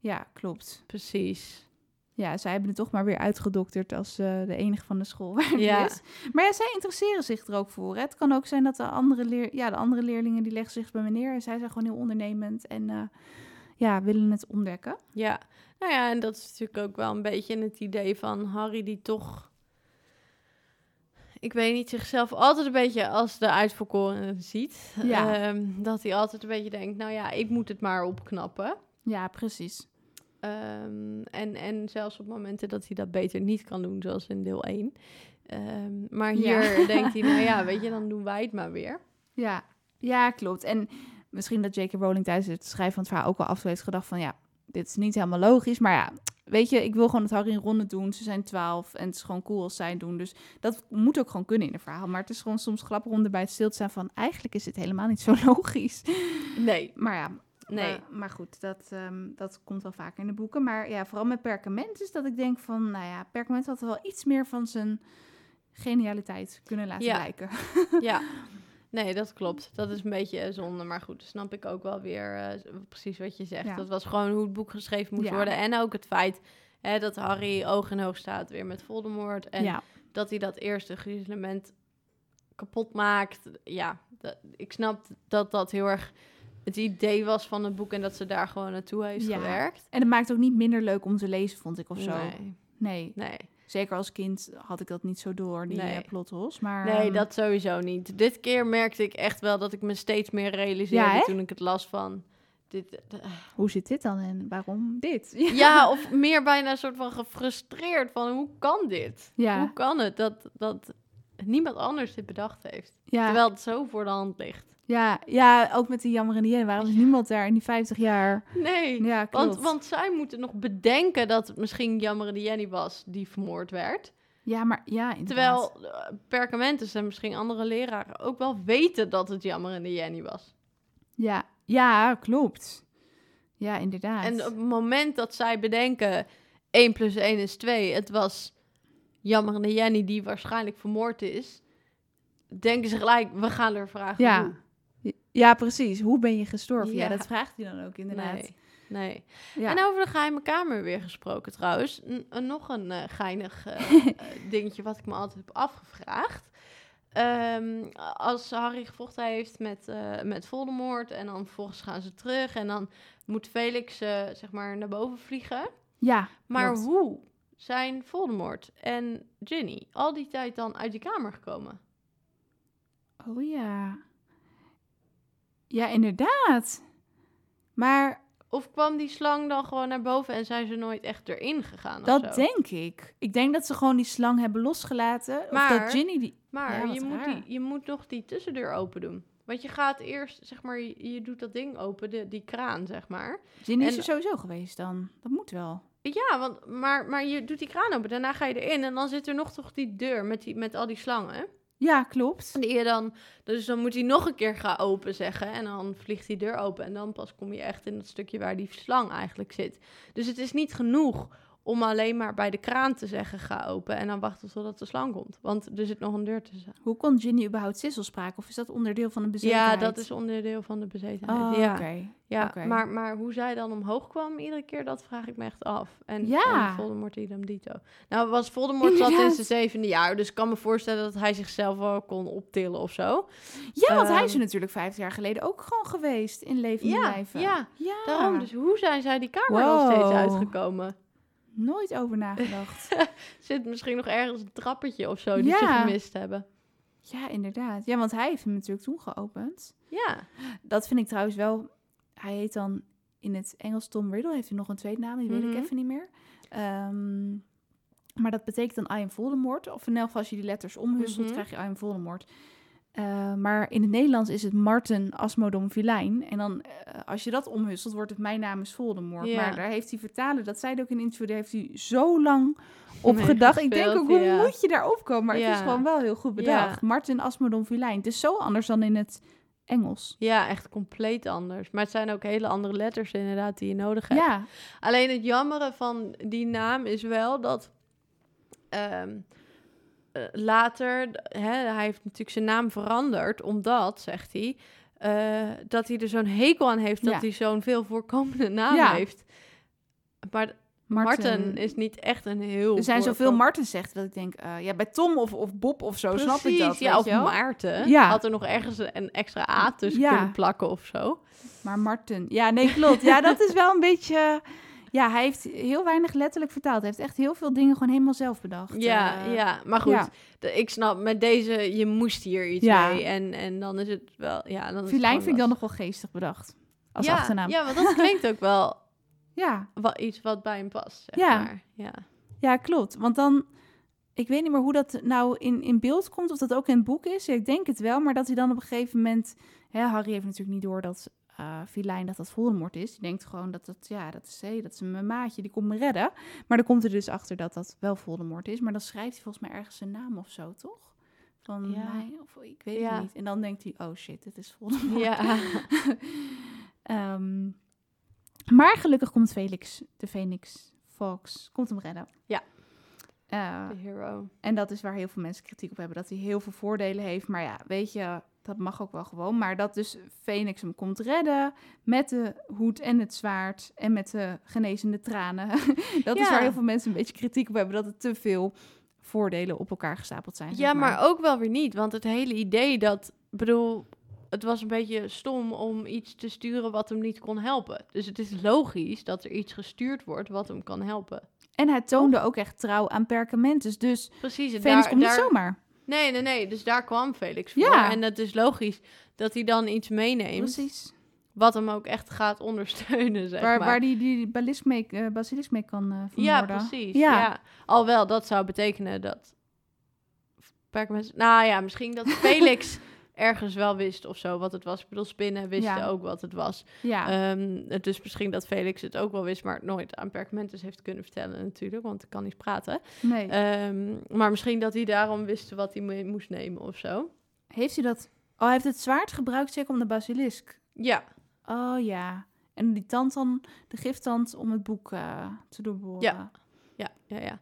ja, klopt. Precies. Ja, zij hebben het toch maar weer uitgedokterd als eh, de enige van de school waar Ja. is. Maar ja, zij interesseren zich er ook voor. Hè. Het kan ook zijn dat de andere, leer ja, de andere leerlingen die leggen zich bij me neer. En zij zijn gewoon heel ondernemend en eh, ja, willen het ontdekken. Ja, nou ja, en dat is natuurlijk ook wel een beetje het idee van Harry die toch, ik weet niet, zichzelf altijd een beetje als de uitverkorene ziet. Ja. Ehm, dat hij altijd een beetje denkt, nou ja, ik moet het maar opknappen. Ja, precies. Ehm, en, en zelfs op momenten dat hij dat beter niet kan doen, zoals in deel 1. Ehm, maar hier Ja. denkt hij, nou ja, weet je, dan doen wij het maar weer. Ja, ja klopt. En misschien dat J.K. Rowling tijdens het schrijven van het verhaal ook wel af heeft gedacht van... ja, dit is niet helemaal logisch, maar ja... Weet je, ik wil gewoon dat Harry en Ron het doen. Ze zijn twaalf en het is gewoon cool als zij het doen. Dus dat moet ook gewoon kunnen in een verhaal. Maar het is gewoon soms grappig om erbij stil te staan van... eigenlijk is dit helemaal niet zo logisch. Nee, Maar ja, nee. maar, maar goed, dat, ehm, dat komt wel vaker in de boeken. Maar ja, vooral met Perkament is dat ik denk van... nou ja, Perkament had wel iets meer van zijn genialiteit kunnen laten Ja. blijken. Ja, nee, dat klopt. Dat is een beetje eh, zonde. Maar goed, snap ik ook wel weer eh, precies wat je zegt. Ja. Dat was gewoon hoe het boek geschreven moest Ja. worden. En ook het feit hè, dat Harry oog in oog staat weer met Voldemort. En ja. dat hij dat eerste gruzelement kapot maakt. Ja, dat, ik snap dat dat heel erg het idee was van het boek. En dat ze daar gewoon naartoe heeft gewerkt. En het maakt ook niet minder leuk om te lezen, vond ik, of zo. Nee, Nee, nee. Zeker als kind had ik dat niet zo door, die Nee. eh. Maar, Nee, ehm, dat sowieso niet. Dit keer merkte ik echt wel dat ik me steeds meer realiseerde Ja, toen ik het las van... Dit, Hoe zit dit dan en waarom dit? Ja, of meer bijna een soort van gefrustreerd van hoe kan dit? Ja. Hoe kan het dat, dat niemand anders dit bedacht heeft? Terwijl het zo voor de hand ligt. Ja, ja, ook met die jammer en die Waarom is niemand daar in die 50 jaar? Nee, Ja, klopt. want, want zij moeten nog bedenken dat het misschien Jammer de Jenny was die vermoord werd. Ja, maar ja, inderdaad. Terwijl uh, Perkamentus en misschien andere leraren ook wel weten dat het Jammer en de Jenny was. Ja, ja, klopt. Ja, inderdaad. En op het moment dat zij bedenken 1 plus 1 is 2, het was Jammer en de Jenny die waarschijnlijk vermoord is, denken ze gelijk, we gaan er vragen Ja. hoe. Ja, precies. Hoe ben je gestorven? Ja, Ja. dat vraagt hij dan ook inderdaad. Nee, nee. Ja. En over de geheime kamer weer gesproken trouwens. N- nog een eh, geinig eh, dingetje wat ik me altijd heb afgevraagd. Ehm, als Harry gevochten heeft met, eh, met Voldemort en dan vervolgens gaan ze terug en dan moet Felix zeg maar naar boven vliegen. ja, Maar hoe zijn Voldemort en Ginny al die tijd dan uit die kamer gekomen? Oh ja. Ja, inderdaad. Maar Of kwam die slang dan gewoon naar boven en zijn ze nooit echt erin gegaan? of dat zo? denk ik. Ik denk dat ze gewoon die slang hebben losgelaten. of Maar- dat Ginny die... Maar Ja, je, moet die, je moet nog die tussendeur open doen. Want je gaat eerst, zeg maar, je, je doet dat ding open, de, die kraan, zeg maar. Ginny is er sowieso geweest dan. Dat moet wel. Ja, want, maar, maar je doet die kraan open, daarna ga je erin en dan zit er nog toch die deur met, die, met al die slangen. Ja, klopt. Die je dan, dus dan moet hij nog een keer gaan open zeggen en dan vliegt die deur open en dan pas kom je echt in het stukje waar die slang eigenlijk zit. Dus het is niet genoeg om alleen maar bij de kraan te zeggen ga open en dan wachten totdat de slang komt. Want er zit nog een deur tussen. Hoe kon Ginny überhaupt sisselspraak? Of is dat onderdeel van de bezetenheid? Ja, dat is onderdeel van de bezetenheid. Oh, ja. maar, maar hoe zij dan omhoog kwam iedere keer, dat vraag ik me echt af. En, Ja. en Voldemort idem dito. Nou, was Voldemort zat in zijn zevende jaar, dus ik kan me voorstellen dat hij zichzelf wel kon optillen of zo. Ja, want hij is er Ehm, natuurlijk vijf jaar geleden ook gewoon geweest in levende Ja, lijven. ja, ja. Daarom, dus hoe zijn zij die kamer dan Wow. steeds uitgekomen? Nooit over nagedacht. Zit misschien nog ergens een trappetje of zo die ze gemist hebben? ja, inderdaad. Ja, want hij heeft hem natuurlijk toen geopend. Ja, Dat vind ik trouwens wel... Hij heet dan in het Engels Tom Riddle. Heeft hij nog een tweede naam? Die weet Mhm. ik even niet meer. Ehm, maar dat betekent dan I am Voldemort. Of in elk geval als je die letters omhusselt, Mhm. krijg je I am Voldemort. Eh, maar in het Nederlands is het Martin Asmodom Vilijn. En dan, eh, als je dat omhusselt, wordt het Mijn naam is Voldemort. Ja. Maar daar heeft hij vertalen, dat zei hij ook in een interview, daar heeft hij zo lang op gedacht. Ik denk ook, hoe ja. moet je daarop komen? Maar het is gewoon wel heel goed bedacht. Martin Asmodom Vilijn. Het is zo anders dan in het Engels. ja, echt compleet anders. Maar het zijn ook hele andere letters inderdaad die je nodig hebt. Ja, Alleen het jammere van die naam is wel dat ehm, eh, later, d- hè, hij heeft natuurlijk zijn naam veranderd, omdat, zegt hij, eh, dat hij er zo'n hekel aan heeft dat Ja. hij zo'n veel voorkomende naam Ja. heeft. Maar Martin. Martin is niet echt een heel... er zijn zoveel Martin zegt dat ik denk, eh, ja, bij Tom of, of Bob of zo snap ik dat. ja, of. Maarten. Ja. Had er nog ergens een extra A tussen kunnen plakken of zo. Maar Martin, ja, nee, klopt. Ja, dat is wel een beetje. Ja, hij heeft heel weinig letterlijk vertaald. Hij heeft echt heel veel dingen gewoon helemaal zelf bedacht. Ja, Eh, ja, maar goed. ja. de- ik snap met deze, je moest hier iets Ja. mee. En, en dan is het wel, ja, dan vind ik dan nog wel geestig bedacht. Als ja, achternaam. Ja. Ja, want dat klinkt ook wel, ja, wel iets wat bij hem past, zeg Ja. maar. Ja. klopt. Want dan, ik weet niet meer hoe dat nou in, in beeld komt. Of dat ook in het boek is. Ik denk het wel. Maar dat hij dan op een gegeven moment... Hè, Harry heeft natuurlijk niet door dat eh Vilijn dat dat Voldemort is. Die denkt gewoon dat dat, ja, dat is, hé, dat is mijn maatje. Die komt me redden. Maar dan komt er dus achter dat dat wel Voldemort is. Maar dan schrijft hij volgens mij ergens zijn naam of zo, toch? Van Ja. mij, of ik weet Ja. het niet. En dan denkt hij, oh shit, het is Voldemort. Ja. Ehm, maar gelukkig komt Felix, de Phoenix Fox, komt hem redden. Ja. De hero. en dat is waar heel veel mensen kritiek op hebben. Dat hij heel veel voordelen heeft. Maar ja, weet je, dat mag ook wel gewoon. Maar dat dus Phoenix hem komt redden. Met de hoed en het zwaard. En met de genezende tranen. dat is waar heel veel mensen een beetje kritiek op hebben. Dat het te veel voordelen op elkaar gestapeld zijn. zeg Ja, maar ook wel weer niet. Want het hele idee dat, bedoel, het was een beetje stom om iets te sturen wat hem niet kon helpen. Dus het is logisch dat er iets gestuurd wordt wat hem kan helpen. En hij toonde ook echt trouw aan Perkamentus. Dus Precies. en Phoenix daar- komt niet zomaar. Nee, nee, nee. Dus daar kwam Felix voor. Ja. En het is logisch dat hij dan iets meeneemt Precies. wat hem ook echt gaat ondersteunen, zeg Waar, maar. waar die, die basilisk mee, eh, basilisk mee kan eh ja, precies. Ja. Ja. Alhoewel, dat zou betekenen dat... Nou ja, misschien dat Felix ergens wel wist of zo wat het was. Ik bedoel, spinnen wisten Ja. ook wat het was. Ja, het dus misschien dat Felix het ook wel wist, maar het nooit aan Perkamentus heeft kunnen vertellen natuurlijk, want hij kan niet praten. nee. Ehm, maar misschien dat hij daarom wist wat hij mee moest nemen of zo. heeft hij dat... Oh, hij heeft het zwaard gebruikt zeker om de basilisk. Ja, Oh ja. En die tand dan, de gifttand om het boek eh, te doorboren. Ja. ja, ja, ja.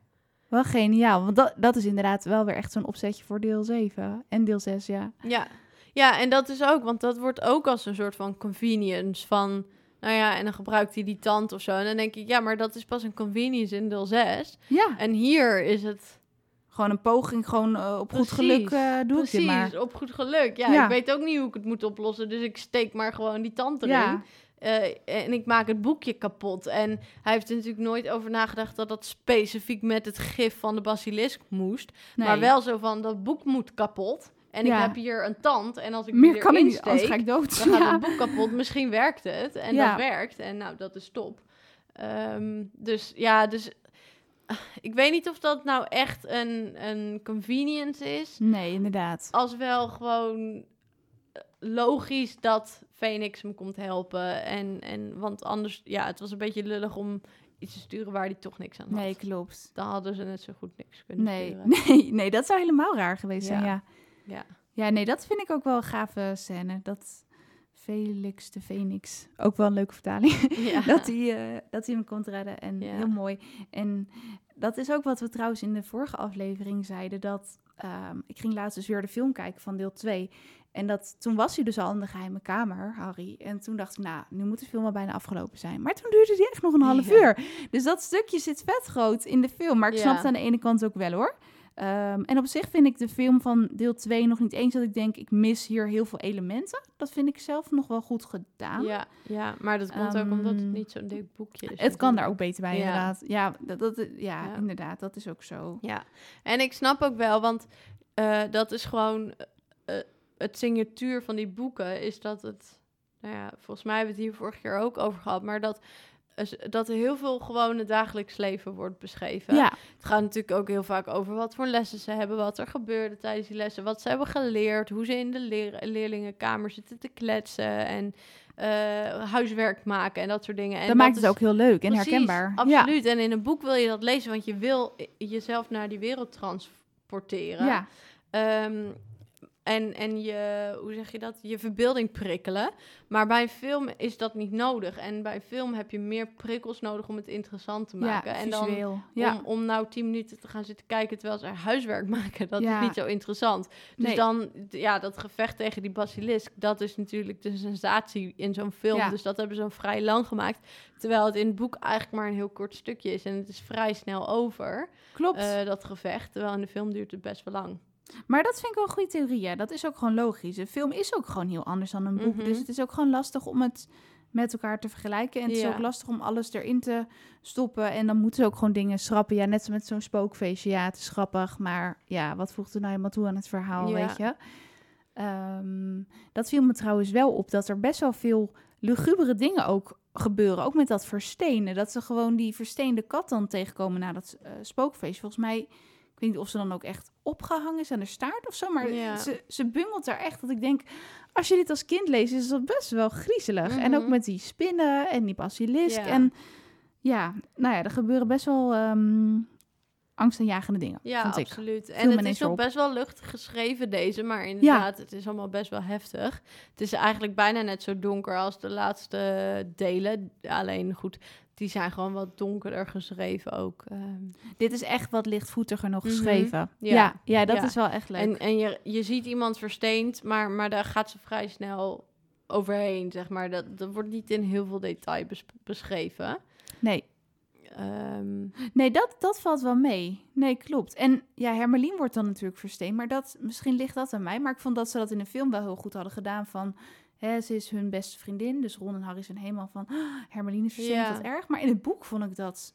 Wel geniaal, want dat, dat is inderdaad wel weer echt zo'n opzetje voor deel 7 en deel 6, ja. Ja. Ja, en dat is ook, want dat wordt ook als een soort van convenience van... Nou ja, en dan gebruikt hij die tand of zo. En dan denk ik, ja, maar dat is pas een convenience in deel 6. Ja, En hier is het gewoon een poging, gewoon eh, op goed Precies, geluk eh, doe ik dit maar. precies op goed geluk. Ja, Ja. ik weet ook niet hoe ik het moet oplossen. Dus ik steek maar gewoon die tand erin. Ja, Eh, en ik maak het boekje kapot. En hij heeft er natuurlijk nooit over nagedacht dat dat specifiek met het gif van de basilisk moest. nee. Maar wel zo van, dat boek moet kapot. En Ja. ik heb hier een tand. En als ik Meer die kan ik erin niet, anders ga ik dood. dan gaat het boek kapot. Misschien werkt het. En dat werkt. En nou, dat is top. Ehm, dus ja, dus... Ik weet niet of dat nou echt een, een convenience is. Nee, inderdaad. Als wel gewoon eh, logisch dat Phoenix hem komt helpen. En, en, want anders, ja, het was een beetje lullig om iets te sturen waar hij toch niks aan had. Nee, klopt. Dan hadden ze net zo goed niks kunnen Nee, sturen. nee, nee, dat zou helemaal raar geweest zijn, Ja. Ja. Ja. Nee, dat vind ik ook wel een gave scène. Dat Felix de Phoenix, ook wel een leuke vertaling, Ja. dat hij, eh, dat hij hem komt redden. En Ja. heel mooi. En dat is ook wat we trouwens in de vorige aflevering zeiden. Dat ehm, ik ging laatst dus weer de film kijken van deel 2. En dat, toen was hij dus al in de geheime kamer, Harry. En toen dacht ik, nou, nu moet de film al bijna afgelopen zijn. Maar toen duurde die echt nog een half Ja. uur. Dus dat stukje zit vet groot in de film. Maar ik Ja. snap het aan de ene kant ook wel hoor. Ehm, en op zich vind ik de film van deel 2 nog niet eens dat ik denk, ik mis hier heel veel elementen. Dat vind ik zelf nog wel goed gedaan. Ja, ja, maar dat komt ook omdat het Ehm, niet zo'n dik boekje is. Het kan daar ook beter bij, Ja. inderdaad. Ja, dat, dat, ja, Ja. inderdaad, dat is ook zo. Ja, en ik snap ook wel, want eh, dat is gewoon eh, het signatuur van die boeken, is dat het, nou ja, volgens mij hebben we het hier vorige keer ook over gehad, maar dat, dat er heel veel gewoon het dagelijks leven wordt beschreven. Ja, Het gaat natuurlijk ook heel vaak over wat voor lessen ze hebben, wat er gebeurde tijdens die lessen, wat ze hebben geleerd, hoe ze in de leer leerlingenkamer zitten te kletsen en eh, huiswerk maken en dat soort dingen. En dat maakt is- het ook heel leuk en Precies, herkenbaar. Ja, Absoluut. En in een boek wil je dat lezen, want je wil jezelf naar die wereld transporteren. ja, Ehm, en, en je, hoe zeg je dat? Je verbeelding prikkelen. Maar bij een film is dat niet nodig. En bij een film heb je meer prikkels nodig om het interessant te maken. ja en dan visueel. Ja. om, om nou tien minuten te gaan zitten kijken terwijl ze er huiswerk maken, dat Ja. is niet zo interessant. Dus Nee. dan, ja, dat gevecht tegen die basilisk, dat is natuurlijk de sensatie in zo'n film. Dus dat hebben ze dan vrij lang gemaakt. Terwijl het in het boek eigenlijk maar een heel kort stukje is. En het is vrij snel over, Klopt. eh, dat gevecht. Terwijl in de film duurt het best wel lang. Maar dat vind ik wel een goede theorie. Ja. Dat is ook gewoon logisch. Een film is ook gewoon heel anders dan een boek. Mhm. Dus het is ook gewoon lastig om het met elkaar te vergelijken. En het is ook lastig om alles erin te stoppen. En dan moeten ze ook gewoon dingen schrappen. Ja, net zo met zo'n spookfeestje. Ja, het is grappig. Maar ja, wat voegt er nou helemaal toe aan het verhaal, Ja. weet je? Ehm, dat viel me trouwens wel op. Dat er best wel veel lugubere dingen ook gebeuren. Ook met dat verstenen. Dat ze gewoon die versteende kat dan tegenkomen na dat eh, spookfeest. Volgens mij, ik weet niet of ze dan ook echt opgehangen is aan de staart of zo. Maar Ja. ze, ze bungelt daar echt. Dat ik denk, als je dit als kind leest, is dat best wel griezelig. En ook Mhm. met die spinnen en die basilisk. Ja. En ja, nou ja, er gebeuren best wel ehm angstaanjagende dingen, Ja, vond ik. absoluut. Viel En het is nog op. best wel luchtig geschreven, deze. Maar inderdaad, het is allemaal best wel heftig. Het is eigenlijk bijna net zo donker als de laatste delen. Alleen goed, die zijn gewoon wat donkerder geschreven ook. Ehm. Dit is echt wat lichtvoetiger nog Mhm. geschreven. Ja. Ja, ja, dat Ja. is wel echt leuk. En, en je, je ziet iemand versteend, maar, maar daar gaat ze vrij snel overheen, zeg maar. Dat, dat wordt niet in heel veel detail bes- beschreven. nee, Ehm, nee dat, dat valt wel mee. Nee, klopt. En ja, Hermelien wordt dan natuurlijk versteend. Maar dat, misschien ligt dat aan mij. Maar ik vond dat ze dat in de film wel heel goed hadden gedaan. Van, hè, ze is hun beste vriendin. Dus Ron en Harry zijn helemaal van... "Ah, versteend, Ja. wat erg. Maar in het boek vond ik dat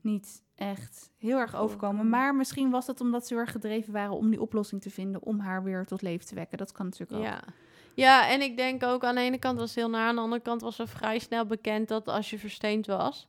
niet echt heel erg overkomen. Maar misschien was dat omdat ze heel erg gedreven waren... om die oplossing te vinden. Om haar weer tot leven te wekken. Dat kan natuurlijk ook. ja. ja, en ik denk ook aan de ene kant was het heel naar, aan de andere kant was er vrij snel bekend dat als je versteend was,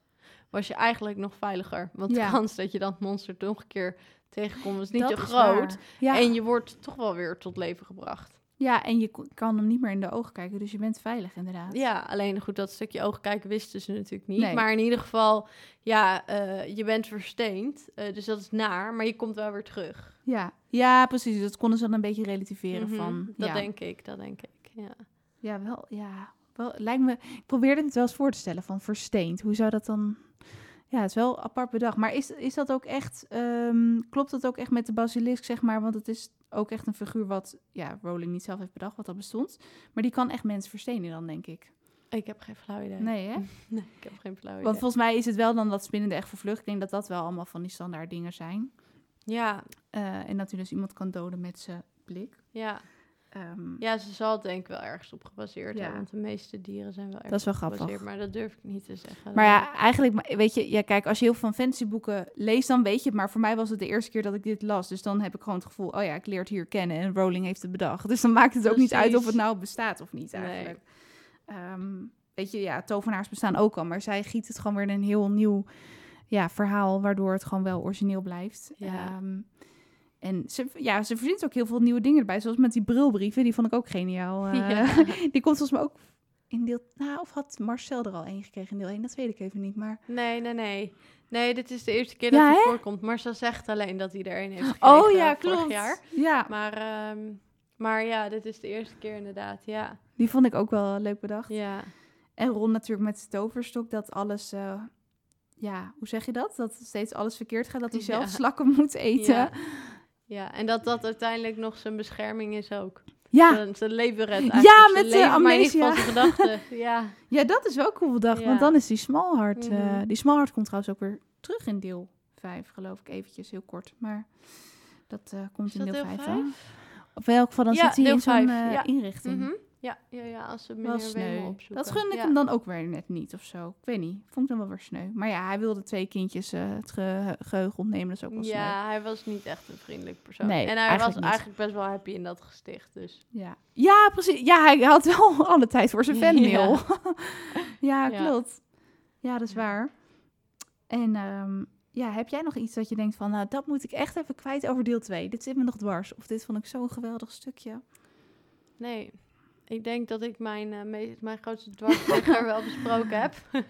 was je eigenlijk nog veiliger. Want Ja. de kans dat je dat monster nog een keer tegenkomt is niet Dat is groot. Ja. En je wordt toch wel weer tot leven gebracht. Ja, en je kan hem niet meer in de ogen kijken, dus je bent veilig inderdaad. Ja, alleen goed, dat stukje ogen kijken wisten ze natuurlijk niet. Nee. Maar in ieder geval, ja, eh, je bent versteend. eh, dus dat is naar, maar je komt wel weer terug. Ja, ja precies. Dat konden ze dan een beetje relativeren Mhm, van... Dat ja. denk ik, dat denk ik. Ja. Ja, wel, ja. Wel, lijkt me... Ik probeerde het wel eens voor te stellen van versteend. Hoe zou dat dan... Ja, het is wel apart bedacht. Maar is, is dat ook echt... ehm, klopt dat ook echt met de basilisk, zeg maar? Want het is ook echt een figuur wat... Ja, Rowling niet zelf heeft bedacht, wat dat bestond. Maar die kan echt mensen verstenen dan, denk ik. Ik heb geen flauw idee. Nee, hè? Nee, ik heb geen flauw idee. Want volgens mij is het wel dan dat spinnende echt vervlucht. Ik denk dat dat wel allemaal van die standaard dingen zijn. Ja, Eh, en dat u dus iemand kan doden met zijn blik. ja. Ehm, ja, ze zal het denk ik wel ergens op gebaseerd Ja. hebben. Want de meeste dieren zijn wel ergens Dat is wel grappig. gebaseerd. Maar dat durf ik niet te zeggen. Maar ja, eigenlijk, weet je, ja, kijk, als je heel veel van fantasyboeken leest, dan weet je het. Maar voor mij was het de eerste keer dat ik dit las. Dus dan heb ik gewoon het gevoel, oh ja, ik leer het hier kennen en Rowling heeft het bedacht. Dus dan maakt het ook niet uit of het nou bestaat of niet Nee. eigenlijk. Ehm, weet je, ja, tovenaars bestaan ook al, maar zij giet het gewoon weer in een heel nieuw ja, verhaal, waardoor het gewoon wel origineel blijft. Ja. Ehm, en ze, ja, ze verzint ook heel veel nieuwe dingen erbij, zoals met die brilbrieven, die vond ik ook geniaal. Eh, Ja. Die komt volgens mij ook in deel... Nou, of had Marcel er al één gekregen in deel 1? Dat weet ik even niet, maar... Nee, nee, nee. Nee, dit is de eerste keer Ja, dat hij voorkomt. Maar ze zegt alleen dat hij er een heeft gekregen Oh ja, vorig klopt. jaar. Ja, Maar, ehm, maar ja, dit is de eerste keer inderdaad. Ja, die vond ik ook wel leuk bedacht. ja. En Ron natuurlijk met zijn toverstok, dat alles... eh, ja, hoe zeg je dat? Dat steeds alles verkeerd gaat, dat hij zelf slakken moet eten. Ja. Ja, ja, en dat dat uiteindelijk nog zijn bescherming is ook. ja. Zijn, zijn leven redt Ja, eigenlijk. Zijn met de amnesia. gedachten. Ja, dat is wel cool bedacht, Ja. want dan is die Smallheart... eh, Mhm. die Smallheart komt trouwens ook weer terug in deel 5, geloof ik, eventjes, heel kort. Maar dat eh, komt in deel deel 5 vijf? dan. Of in elk geval, dan Ja, zit hij in zo'n eh, ja. inrichting. Mhm. Ja, ja, ja, als ze meneer sneu. Wemel opzoeken. Dat gun ik ja. hem dan ook weer net niet of zo. Ik weet niet. Vond ik dan wel weer sneu. Maar ja, hij wilde twee kindjes eh, het ge geheugen ontnemen. Dat is ook wel sneu. Ja, hij was niet echt een vriendelijk persoon. Nee, en hij eigenlijk was niet. eigenlijk best wel happy in dat gesticht. Dus Ja. ja, precies. Ja, hij had wel alle tijd voor zijn fanmail. Ja. Ja, Ja. klopt. Ja, dat is Ja. waar. En ehm, ja, heb jij nog iets dat je denkt van... Nou, dat moet ik echt even kwijt over deel 2. Dit zit me nog dwars. Of dit vond ik zo'n geweldig stukje. nee, ik denk dat ik mijn, eh, meest, mijn grootste dwarsligger wel besproken heb.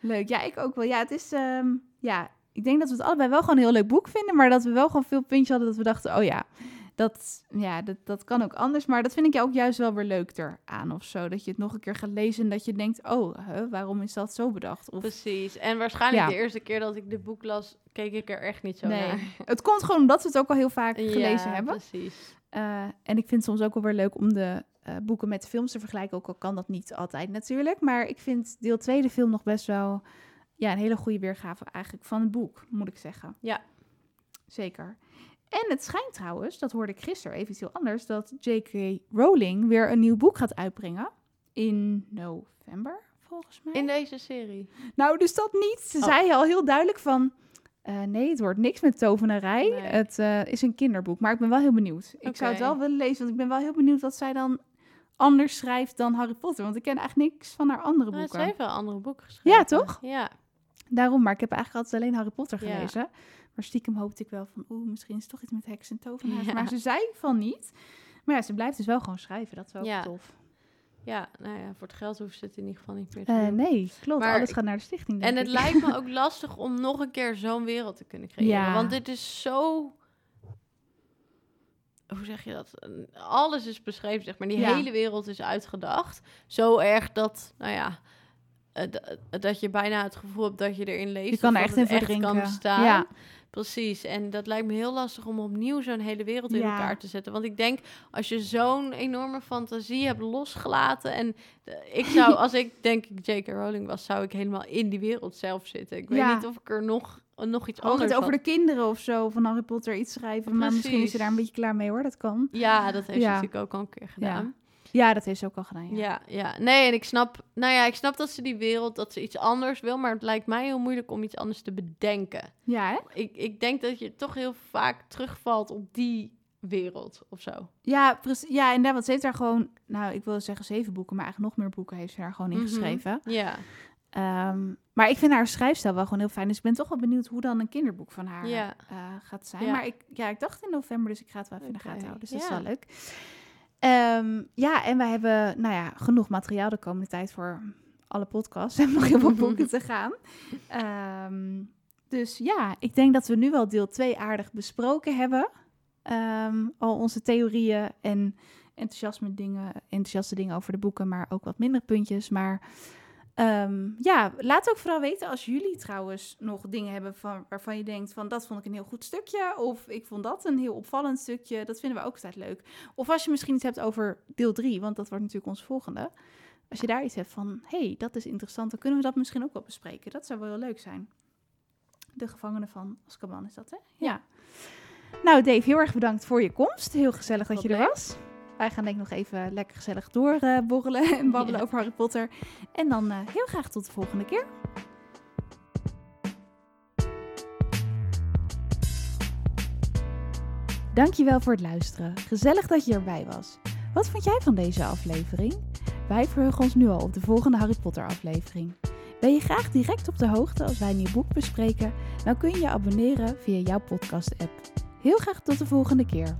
Leuk. Ja, ik ook wel. Ja, het is... ehm, ja, ik denk dat we het allebei wel gewoon een heel leuk boek vinden. Maar dat we wel gewoon veel puntjes hadden dat we dachten... Oh ja, dat, ja, dat, dat kan ook anders. Maar dat vind ik ook juist wel weer leuk eraan of zo. Dat je het nog een keer gaat lezen en dat je denkt... Oh, huh, waarom is dat zo bedacht? Of, Precies. En waarschijnlijk Ja. de eerste keer dat ik dit boek las, keek ik er echt niet zo nee. naar. Het komt gewoon omdat we het ook al heel vaak gelezen Ja, hebben. precies. Eh, en ik vind het soms ook wel weer leuk om de eh, boeken met de films te vergelijken. Ook al kan dat niet altijd natuurlijk. Maar ik vind deel 2 de film nog best wel ja, een hele goede weergave eigenlijk van het boek, moet ik zeggen. Ja. Zeker. En het schijnt trouwens, dat hoorde ik gisteren even iets heel anders, dat J.K. Rowling weer een nieuw boek gaat uitbrengen. In november, volgens mij. In deze serie. Nou, dus dat niet. Ze Oh. zei al heel duidelijk van... eh, nee, het wordt niks met tovenarij. Nee. Het eh, is een kinderboek. Maar ik ben wel heel benieuwd. Ik zou het wel willen lezen, want ik ben wel heel benieuwd wat zij dan anders schrijft dan Harry Potter. Want ik ken eigenlijk niks van haar andere Nou, ze boeken. heeft wel andere boeken geschreven. Ja, toch? Ja. Daarom, maar ik heb eigenlijk altijd alleen Harry Potter Ja. gelezen. Maar stiekem hoopte ik wel van, oeh, misschien is het toch iets met heks en tovenaars. Ja. Maar ze zei van niet. Maar ja, ze blijft dus wel gewoon schrijven. Dat is wel Ja. tof. Ja, nou ja, voor het geld hoeft ze het in ieder geval niet meer te Eh, doen. nee, klopt. Maar Alles gaat naar de stichting, En het lijkt me ook lastig om nog een keer zo'n wereld te kunnen creëren. Ja. Want dit is zo... Hoe zeg je dat? Alles is beschreven, zeg maar. Die Ja. hele wereld is uitgedacht. Zo erg dat, nou ja... eh, dat je bijna het gevoel hebt dat je erin leeft. Je kan er echt in het kan bestaan. Ja. Precies. En dat lijkt me heel lastig om opnieuw zo'n hele wereld in Ja. elkaar te zetten. Want ik denk, als je zo'n enorme fantasie hebt losgelaten... en ik zou, als ik denk ik J.K. Rowling was... zou ik helemaal in die wereld zelf zitten. Ik weet niet of ik er nog, nog iets Ook anders het over had. de kinderen of zo van Harry Potter iets schrijven. Maar misschien is ze daar een beetje klaar mee hoor, dat kan. Ja, dat heeft Ja. ze natuurlijk ook al een keer gedaan. Ja, dat heeft ze ook al gedaan. Ja. Ja. ja, Nee, en ik snap... Nou ja, ik snap dat ze die wereld... dat ze iets anders wil... maar het lijkt mij heel moeilijk om iets anders te bedenken. Ja, hè? Ik, ik denk dat je toch heel vaak terugvalt op die wereld of zo. Ja, precies. Ja, inderdaad. Want ze heeft daar gewoon, nou, ik wil zeggen zeven boeken, maar eigenlijk nog meer boeken heeft ze daar gewoon in Mhm. geschreven. Ja, Ehm, maar ik vind haar schrijfstijl wel gewoon heel fijn. Dus ik ben toch wel benieuwd hoe dan een kinderboek van haar Ja. eh, gaat zijn. Ja. Maar ik, ja, ik dacht in november, dus ik ga het wel even in de gaten houden. Dus dat is wel leuk. Ehm, ja, en wij hebben nou ja, genoeg materiaal de komende tijd voor alle podcasts. Hebben nog heel boeken te gaan. Ehm, dus ja, ik denk dat we nu wel deel 2 aardig besproken hebben. Ehm, al onze theorieën en enthousiasme dingen, enthousiaste dingen over de boeken, maar ook wat minder puntjes. Maar Ehm, ja, laat ook vooral weten als jullie trouwens nog dingen hebben van, waarvan je denkt van dat vond ik een heel goed stukje. Of ik vond dat een heel opvallend stukje. Dat vinden we ook altijd leuk. Of als je misschien iets hebt over deel 3, want dat wordt natuurlijk ons volgende. Als je daar iets hebt van, hey, dat is interessant, dan kunnen we dat misschien ook wel bespreken. Dat zou wel heel leuk zijn. De gevangene van Azkaban is dat, hè? Ja. Nou, Dave, heel erg bedankt voor je komst. Heel gezellig dat je er was. Wij gaan denk ik nog even lekker gezellig doorborrelen uh, en babbelen over Harry Potter. En dan uh, heel graag tot de volgende keer. Dankjewel voor het luisteren. Gezellig dat je erbij was. Wat vond jij van deze aflevering? Wij verheugen ons nu al op de volgende Harry Potter aflevering. Ben je graag direct op de hoogte als wij een nieuw boek bespreken? Dan kun je je abonneren via jouw podcast app. Heel graag tot de volgende keer.